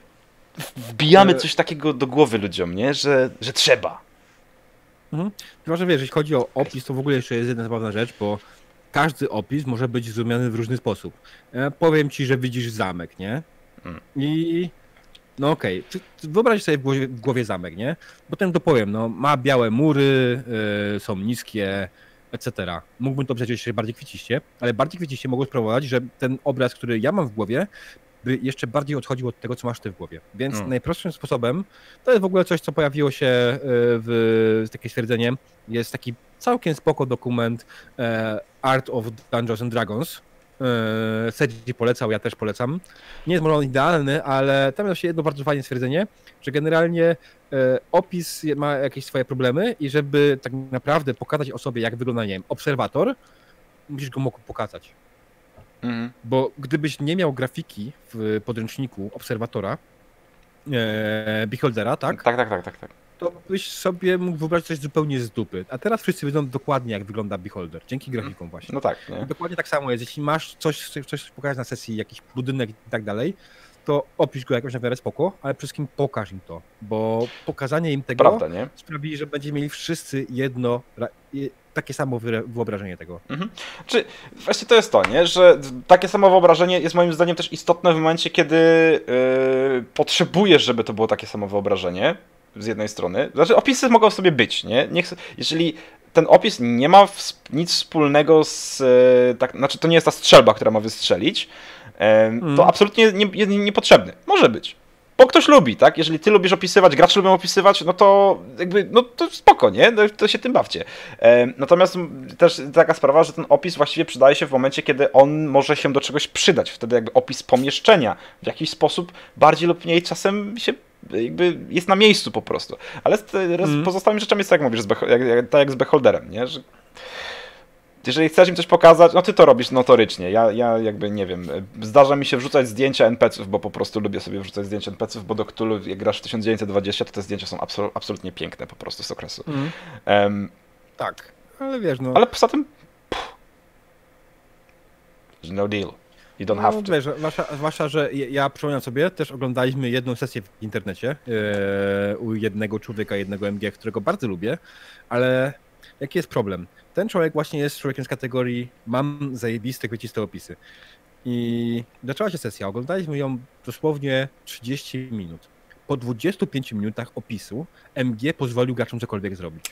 wbijamy coś takiego do głowy ludziom, nie? Że, że trzeba. Mhm. Chyba, że wiesz, jeśli chodzi o opis, to w ogóle jeszcze jest jedna zabawna rzecz, bo każdy opis może być zrozumiany w różny sposób. Ja powiem ci, że widzisz zamek, nie? Hmm. I no okej, okay. wyobraź sobie w głowie, w głowie, zamek, nie? Potem to powiem, no ma białe mury, yy, są niskie, etc. Mógłbym to przejść jeszcze bardziej kwieciście, ale bardziej kwieciście mogło sprawować, że ten obraz, który ja mam w głowie, by jeszcze bardziej odchodził od tego, co masz ty w głowie. Więc hmm. najprostszym sposobem, to jest w ogóle coś, co pojawiło się e, w takie stwierdzenie, jest taki całkiem spoko dokument e, Art of Dungeons and Dragons. E, Sedzi polecał, ja też polecam. Nie jest może on idealny, ale tam jest się jedno bardzo fajne stwierdzenie, że generalnie opis ma jakieś swoje problemy i żeby tak naprawdę pokazać osobie, jak wygląda, nie wiem, obserwator, musisz go mógł pokazać. Mhm. Bo gdybyś nie miał grafiki w podręczniku obserwatora, e, beholdera, tak? Tak, tak, tak, tak, tak. To byś sobie mógł wyobrazić coś zupełnie z dupy. A teraz wszyscy wiedzą dokładnie, jak wygląda beholder, dzięki mhm. grafikom właśnie. No tak. Nie? Dokładnie tak samo jest. Jeśli masz coś, coś pokazać na sesji, jakiś budynek i tak dalej, to opisz go jakoś na miarę spoko, ale przede wszystkim pokaż im to, bo pokazanie im tego Prawda, nie? sprawi, że będziemy mieli wszyscy jedno, takie samo wyobrażenie tego. Mhm. Czy właśnie to jest to, nie? że takie samo wyobrażenie jest moim zdaniem też istotne w momencie, kiedy yy, potrzebujesz, żeby to było takie samo wyobrażenie z jednej strony. Znaczy opisy mogą sobie być, nie? Niech, jeżeli ten opis nie ma nic wspólnego z, yy, tak, znaczy to nie jest ta strzelba, która ma wystrzelić, yy, to absolutnie nie, nie, niepotrzebny. Może być bo ktoś lubi, tak? Jeżeli ty lubisz opisywać, gracze lubią opisywać, no to jakby, no to spoko, nie? No, to się tym bawcie. E, natomiast też taka sprawa, że ten opis właściwie przydaje się w momencie, kiedy on może się do czegoś przydać. Wtedy jakby opis pomieszczenia w jakiś sposób bardziej lub mniej czasem się jakby jest na miejscu po prostu. Ale z mm. pozostałymi rzeczami jest tak jak mówisz, jak, jak, tak jak z Beholderem, nie? Że jeżeli chcesz im coś pokazać, no ty to robisz notorycznie. Ja, ja jakby nie wiem. Zdarza mi się wrzucać zdjęcia NPC-ów, bo po prostu lubię sobie wrzucać zdjęcia NPC-ów, bo do Cthulhu, jak grasz w 1920, to te zdjęcia są absol absolutnie piękne po prostu z okresu. Mm. Um, tak, ale wiesz, no. Ale poza tym. Pff, no deal. You don't no, have to. Wiesz, zwłaszcza, zwłaszcza, że ja przypominam sobie, też oglądaliśmy jedną sesję w internecie yy, u jednego człowieka, jednego MG, którego bardzo lubię, ale jaki jest problem? ten człowiek właśnie jest człowiekiem z kategorii mam zajebiste, kwieciste opisy. I zaczęła się sesja, oglądaliśmy ją dosłownie 30 minut. Po 25 minutach opisu MG pozwolił graczom cokolwiek zrobić.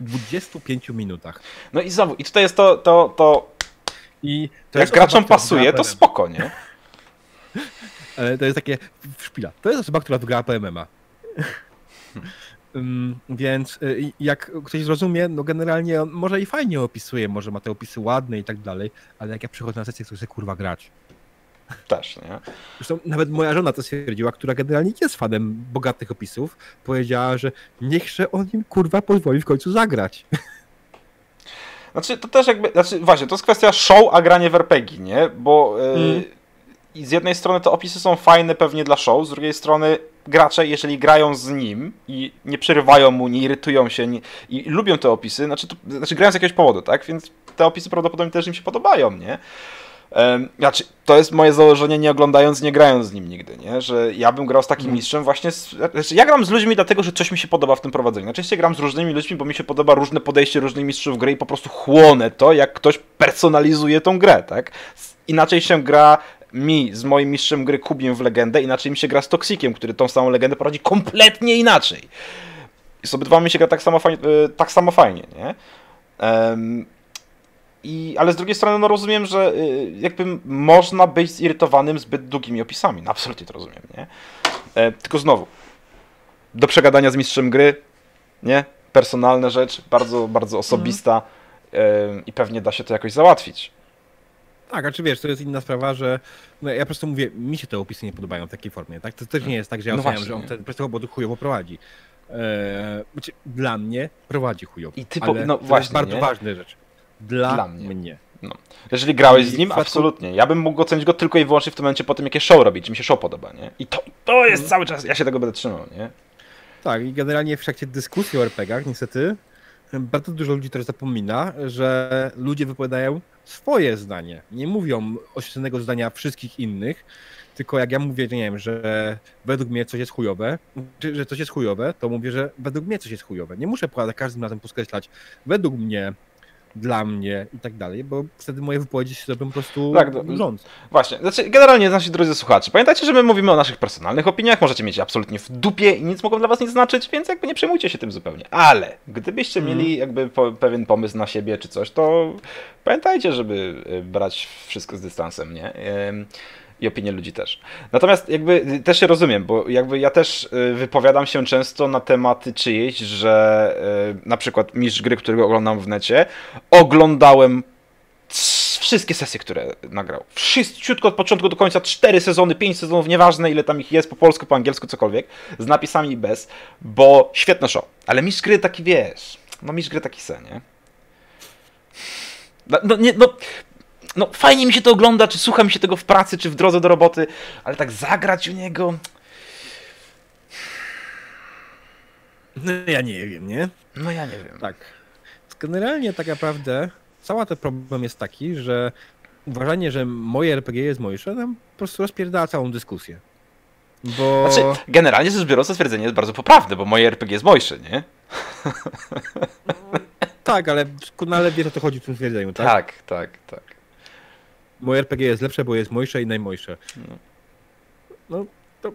W 25 minutach. No i znowu, i tutaj jest to, to, to... I to jak graczom pasuje, to spoko, nie? *laughs* Ale to jest takie szpila. To jest osoba, która wygrała po MMA. Więc y, jak ktoś zrozumie, no generalnie on może i fajnie opisuje, może ma te opisy ładne i tak dalej, ale jak ja przychodzę na sesję, to chcę kurwa grać. Też, nie? Zresztą nawet moja żona to stwierdziła, która generalnie jest fanem bogatych opisów, powiedziała, że niechże on im kurwa pozwoli w końcu zagrać. *laughs* Znaczy, to też jakby, znaczy właśnie, to jest kwestia show, a granie w RPG, nie? Bo yy, Mm. z jednej strony te opisy są fajne pewnie dla show, z drugiej strony gracze, jeżeli grają z nim i nie przerywają mu, nie irytują się nie, i lubią te opisy, znaczy, to, znaczy grają z jakiegoś powodu, tak? Więc te opisy prawdopodobnie też im się podobają, nie? Znaczy, to jest moje założenie, nie oglądając, nie grając z nim nigdy, nie? Że ja bym grał z takim Mhm. mistrzem właśnie. Z, znaczy, ja gram z ludźmi dlatego, że coś mi się podoba w tym prowadzeniu. Najczęściej gram z różnymi ludźmi, bo mi się podoba różne podejście różnych mistrzów gry i po prostu chłonę to, jak ktoś personalizuje tą grę, tak? Inaczej się gra mi z moim mistrzem gry Kubiem w legendę, inaczej mi się gra z Toxikiem, który tą samą legendę prowadzi kompletnie inaczej. I z obydwoma mi się gra tak samo fajnie, y, tak samo fajnie nie? Em, i, ale z drugiej strony no rozumiem, że y, jakby można być zirytowanym zbyt długimi opisami. No, absolutnie to rozumiem, nie? E, tylko znowu, do przegadania z mistrzem gry, nie? Personalna rzecz, bardzo, bardzo osobista em, i pewnie da się to jakoś załatwić. Tak, a czy wiesz, to jest inna sprawa, że no, ja po prostu mówię, mi się te opisy nie podobają w takiej formie, tak? To też nie jest tak, że ja No oceniam, właśnie. że on ten prostu bo chujowo prowadzi. Eee, znaczy, dla mnie prowadzi chujowo. I ty po- no to właśnie, jest bardzo nie? ważna rzecz. Dla, Dla mnie. mnie. Jeżeli grałeś I z nim, absolutnie. Ja bym mógł ocenić go tylko i wyłącznie w tym momencie po tym, jakie show robi, czy mi się show podoba, nie? I to, to jest Mhm. cały czas, ja się tego będę trzymał, nie? Tak, i generalnie w trakcie dyskusji o RPGach, niestety, bardzo dużo ludzi też zapomina, że ludzie wypowiadają swoje zdanie. Nie mówią oświeconego zdania wszystkich innych, tylko jak ja mówię, że nie wiem, że według mnie coś jest chujowe, czy że coś jest chujowe, to mówię, że według mnie coś jest chujowe. Nie muszę za każdym razem podkreślać według mnie, dla mnie i tak dalej, bo wtedy moje wypowiedzi się robią po prostu Tak, rząd. Właśnie, znaczy generalnie nasi drodzy słuchacze, pamiętajcie, że my mówimy o naszych personalnych opiniach, możecie mieć absolutnie w dupie i nic mogą dla was nie znaczyć, więc jakby nie przejmujcie się tym zupełnie. Ale gdybyście Mhm. mieli jakby po, pewien pomysł na siebie czy coś, to pamiętajcie, żeby y, brać wszystko z dystansem, nie? Ym, I opinie ludzi też. Natomiast jakby też się rozumiem, bo jakby ja też y, wypowiadam się często na tematy czyjeś, że y, na przykład mistrz gry, którego oglądam w necie, oglądałem wszystkie sesje, które nagrał. Wszystko od początku do końca, cztery sezony, pięć sezonów, nieważne ile tam ich jest, po polsku, po angielsku, cokolwiek, z napisami i bez, bo świetne show. Ale mistrz gry taki, wiesz, no mistrz gry taki se, nie? No, no, nie, no, no fajnie mi się to ogląda, czy słucha mi się tego w pracy, czy w drodze do roboty, ale tak zagrać u niego... No ja nie wiem, nie? No ja nie wiem. Tak. Generalnie tak naprawdę cały ten problem jest taki, że uważanie, że moje RPG jest mojsze, nam po prostu rozpierdala całą dyskusję. Bo... Znaczy, generalnie rzecz biorąc, to stwierdzenie jest bardzo poprawne, bo moje RPG jest mojsze, nie? Tak, ale doskonale wiesz o co chodzi w tym stwierdzeniu, tak? tak, tak. tak. Moje RPG jest lepsze, bo jest mojsze i najmojsze. No. No, to...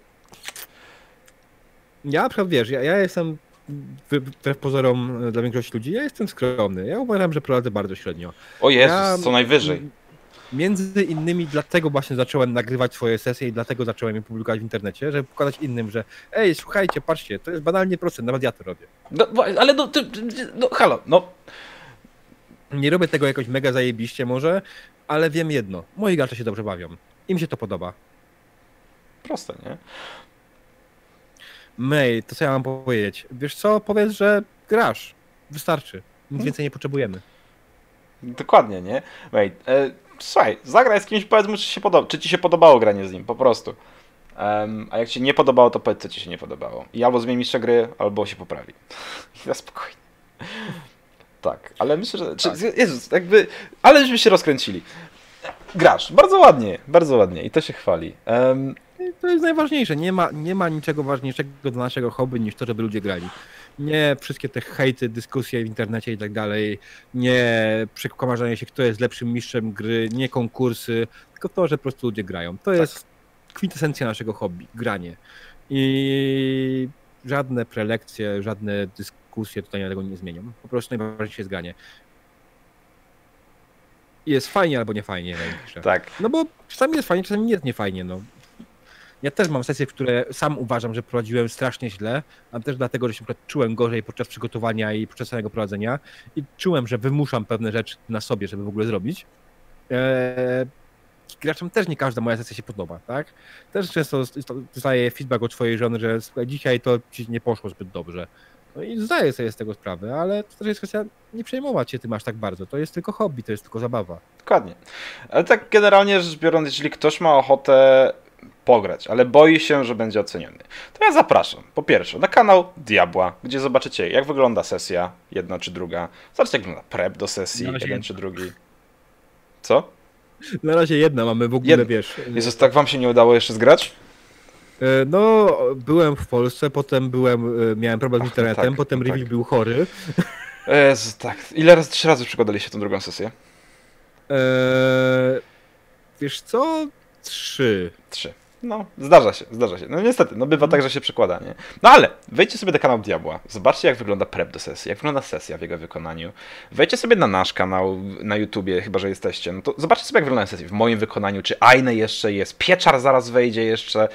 Ja przykład, wiesz, ja, ja jestem wbrew pozorom dla większości ludzi, ja jestem skromny. Ja uważam, że prowadzę bardzo średnio. O Jezus, Ja- co najwyżej. Między innymi dlatego właśnie zacząłem nagrywać swoje sesje i dlatego zacząłem je publikować w internecie, żeby pokazać innym, że ej, słuchajcie, patrzcie, to jest banalnie proste, nawet ja to robię. No, ale no, ty, no, halo, no, Nie robię tego jakoś mega zajebiście może, ale wiem jedno, moi gracze się dobrze bawią. Im się to podoba. proste, nie? May, to co ja mam powiedzieć? Wiesz co, powiedz, że grasz. Wystarczy. Nic więcej nie potrzebujemy. Dokładnie, nie? Wait, e, słuchaj, zagraj z kimś, powiedz mu, czy, się podoba, czy ci się podobało granie z nim, po prostu. Em, a jak ci nie podobało, to powiedz, co ci się nie podobało. I albo zmieni mistrza gry, albo się poprawi. *laughs* I na spokojnie. Tak, ale myślę, że... Czy, Tak. Jezus, jakby... Ale żeśmy się rozkręcili. Grasz, bardzo ładnie, bardzo ładnie i to się chwali. I to jest najważniejsze. Nie ma, nie ma niczego ważniejszego dla naszego hobby niż to, żeby ludzie grali. Nie wszystkie te hejty, dyskusje w internecie i tak dalej, nie przekomarzanie się, kto jest lepszym mistrzem gry, nie konkursy, tylko to, że po prostu ludzie grają. To jest kwintesencja naszego hobby, granie. I żadne prelekcje, żadne dyskusje tutaj tego nie zmienią. Po prostu najważniejsze jest granie. Jest fajnie albo nie fajnie, tak, No bo czasami jest fajnie, czasami jest niefajnie, no. Ja też mam sesje, w które sam uważam, że prowadziłem strasznie źle, a też dlatego, że się czułem gorzej podczas przygotowania i podczas samego prowadzenia i czułem, że wymuszam pewne rzeczy na sobie, żeby w ogóle zrobić. Eee, graczom też nie każda moja sesja się podoba, tak? Też często dostaję feedback od twojej żony, że dzisiaj to ci nie poszło zbyt dobrze. No i zdaję sobie z tego sprawę, ale to też jest kwestia nie przejmować się tym aż tak bardzo. To jest tylko hobby, to jest tylko zabawa. Dokładnie. Ale tak generalnie rzecz biorąc, jeżeli ktoś ma ochotę pograć, ale boi się, że będzie oceniony, to ja zapraszam. Po pierwsze, na kanał Diabła, gdzie zobaczycie, jak wygląda sesja, jedna czy druga. Zobaczcie, jak wygląda prep do sesji, jeden jedna. czy drugi. Co? Na razie jedna mamy w ogóle, Jedna. wiesz. Jezus, tak wam się nie udało jeszcze zgrać? E, No, byłem w Polsce, potem byłem, e, miałem problem z Ach, internetem, tak, potem no Rivik tak. był chory. Jezu, tak. Ile razy, trzy razy przekładaliście tą drugą sesję? Eee, wiesz co? Trzy. Trzy. No, zdarza się, zdarza się. No niestety, no bywa tak, że się przekłada, nie? No ale, wejdźcie sobie na kanał Diabła, zobaczcie jak wygląda prep do sesji, jak wygląda sesja w jego wykonaniu. Wejdźcie sobie na nasz kanał na YouTubie, chyba że jesteście, no to zobaczcie sobie jak wygląda sesja w moim wykonaniu, czy Aine jeszcze jest, Pieczar zaraz wejdzie jeszcze.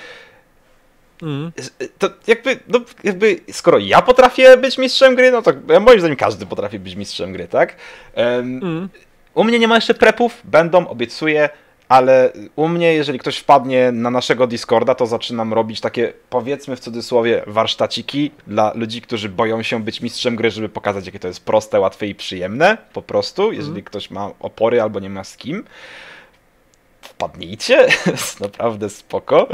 Mm. To jakby, no jakby, skoro ja potrafię być mistrzem gry, no to ja moim zdaniem każdy potrafi być mistrzem gry, tak? Em, Mm. u mnie nie ma jeszcze prepów, będą, obiecuję, ale u mnie, jeżeli ktoś wpadnie na naszego Discorda, to zaczynam robić takie, powiedzmy w cudzysłowie, warsztaciki dla ludzi, którzy boją się być mistrzem gry, żeby pokazać, jakie to jest proste, łatwe i przyjemne, po prostu, jeżeli ktoś ma opory albo nie ma z kim. Wpadnijcie, jest *laughs* naprawdę spoko.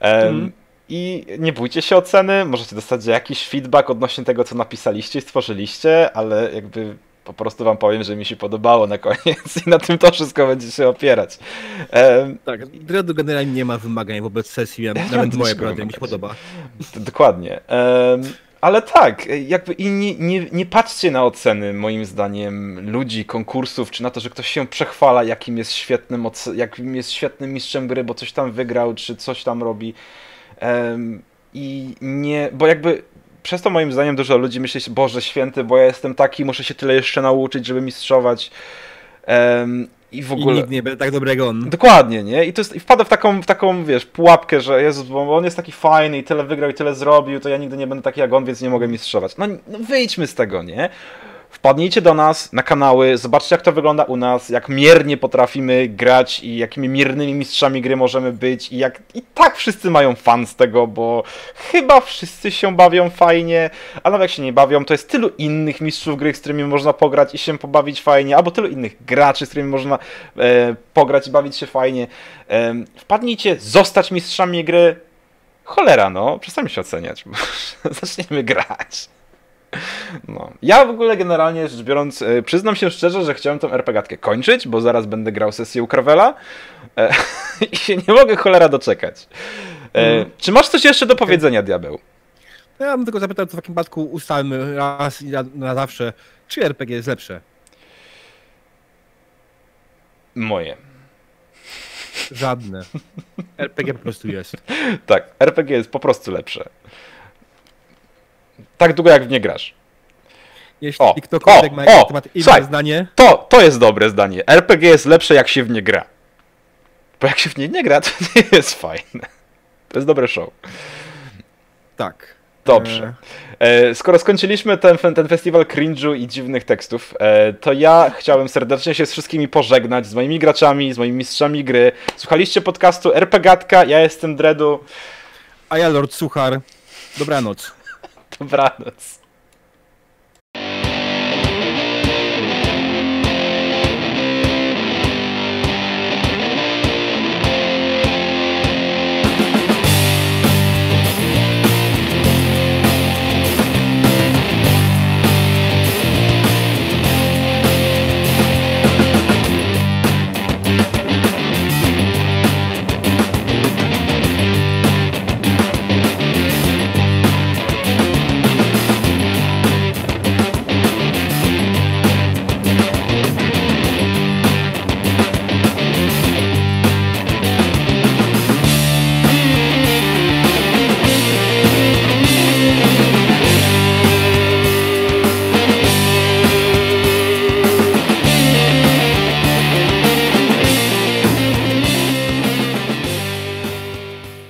Mhm. I nie bójcie się oceny, możecie dostać jakiś feedback odnośnie tego, co napisaliście i stworzyliście, ale jakby po prostu wam powiem, że mi się podobało na koniec i na tym to wszystko będzie się opierać. Tak, Dreadu generalnie nie ma wymagań wobec sesji, ja, *laughs* nawet moje prawda mi się podoba. dokładnie. Ale tak, jakby i nie, nie, nie patrzcie na oceny, moim zdaniem, ludzi, konkursów, czy na to, że ktoś się przechwala, jakim jest świetnym, jakim jest świetnym mistrzem gry, bo coś tam wygrał, czy coś tam robi. I nie, bo jakby przez to moim zdaniem dużo ludzi myśli, Boże święty, bo ja jestem taki, muszę się tyle jeszcze nauczyć, żeby mistrzować. Em, I w I ogóle. nikt nie będzie tak dobrego on. Dokładnie, nie? I to jest, i wpada w taką, w taką, wiesz, pułapkę, że Jezus, bo on jest taki fajny i tyle wygrał i tyle zrobił, to ja nigdy nie będę taki jak on, więc nie mogę mistrzować. No, no wyjdźmy z tego, nie? Wpadnijcie do nas na kanały, zobaczcie jak to wygląda u nas, jak miernie potrafimy grać i jakimi miernymi mistrzami gry możemy być i jak i tak wszyscy mają fan z tego, bo chyba wszyscy się bawią fajnie, a nawet jak się nie bawią, to jest tylu innych mistrzów gry, z którymi można pograć i się pobawić fajnie, albo tylu innych graczy, z którymi można e, pograć i bawić się fajnie. E, wpadnijcie, zostać mistrzami gry. Cholera, no, przestańmy się oceniać. *laughs* Zaczniemy grać. No. Ja w ogóle generalnie rzecz biorąc, e, przyznam się szczerze, że chciałem tą RPGatkę kończyć, bo zaraz będę grał sesję u Krawela e, *laughs* i się nie mogę cholera doczekać. E, Mhm. Czy masz coś jeszcze do powiedzenia, diabeł? No Ja bym tylko zapytał, to w takim przypadku ustalmy raz i na, na zawsze, czy RPG jest lepsze? Moje. Żadne. *laughs* RPG po prostu jest. Tak, RPG jest po prostu lepsze. Tak długo jak w nie grasz. Jeśli O, ktokolwiek o, ma o, temat inne słuchaj. zdanie, To, to jest dobre zdanie. RPG jest lepsze jak się w nie gra. Bo jak się w nie nie gra, *laughs* to nie jest fajne. To jest dobre show. tak. Dobrze. E, skoro skończyliśmy ten, ten festiwal cringe'u i dziwnych tekstów, e, to ja chciałem serdecznie się z wszystkimi pożegnać, z moimi graczami, z moimi mistrzami gry. Słuchaliście podcastu RPGatka, ja jestem Dredu. A ja Lord Suchar. Dobranoc. Dobranoc.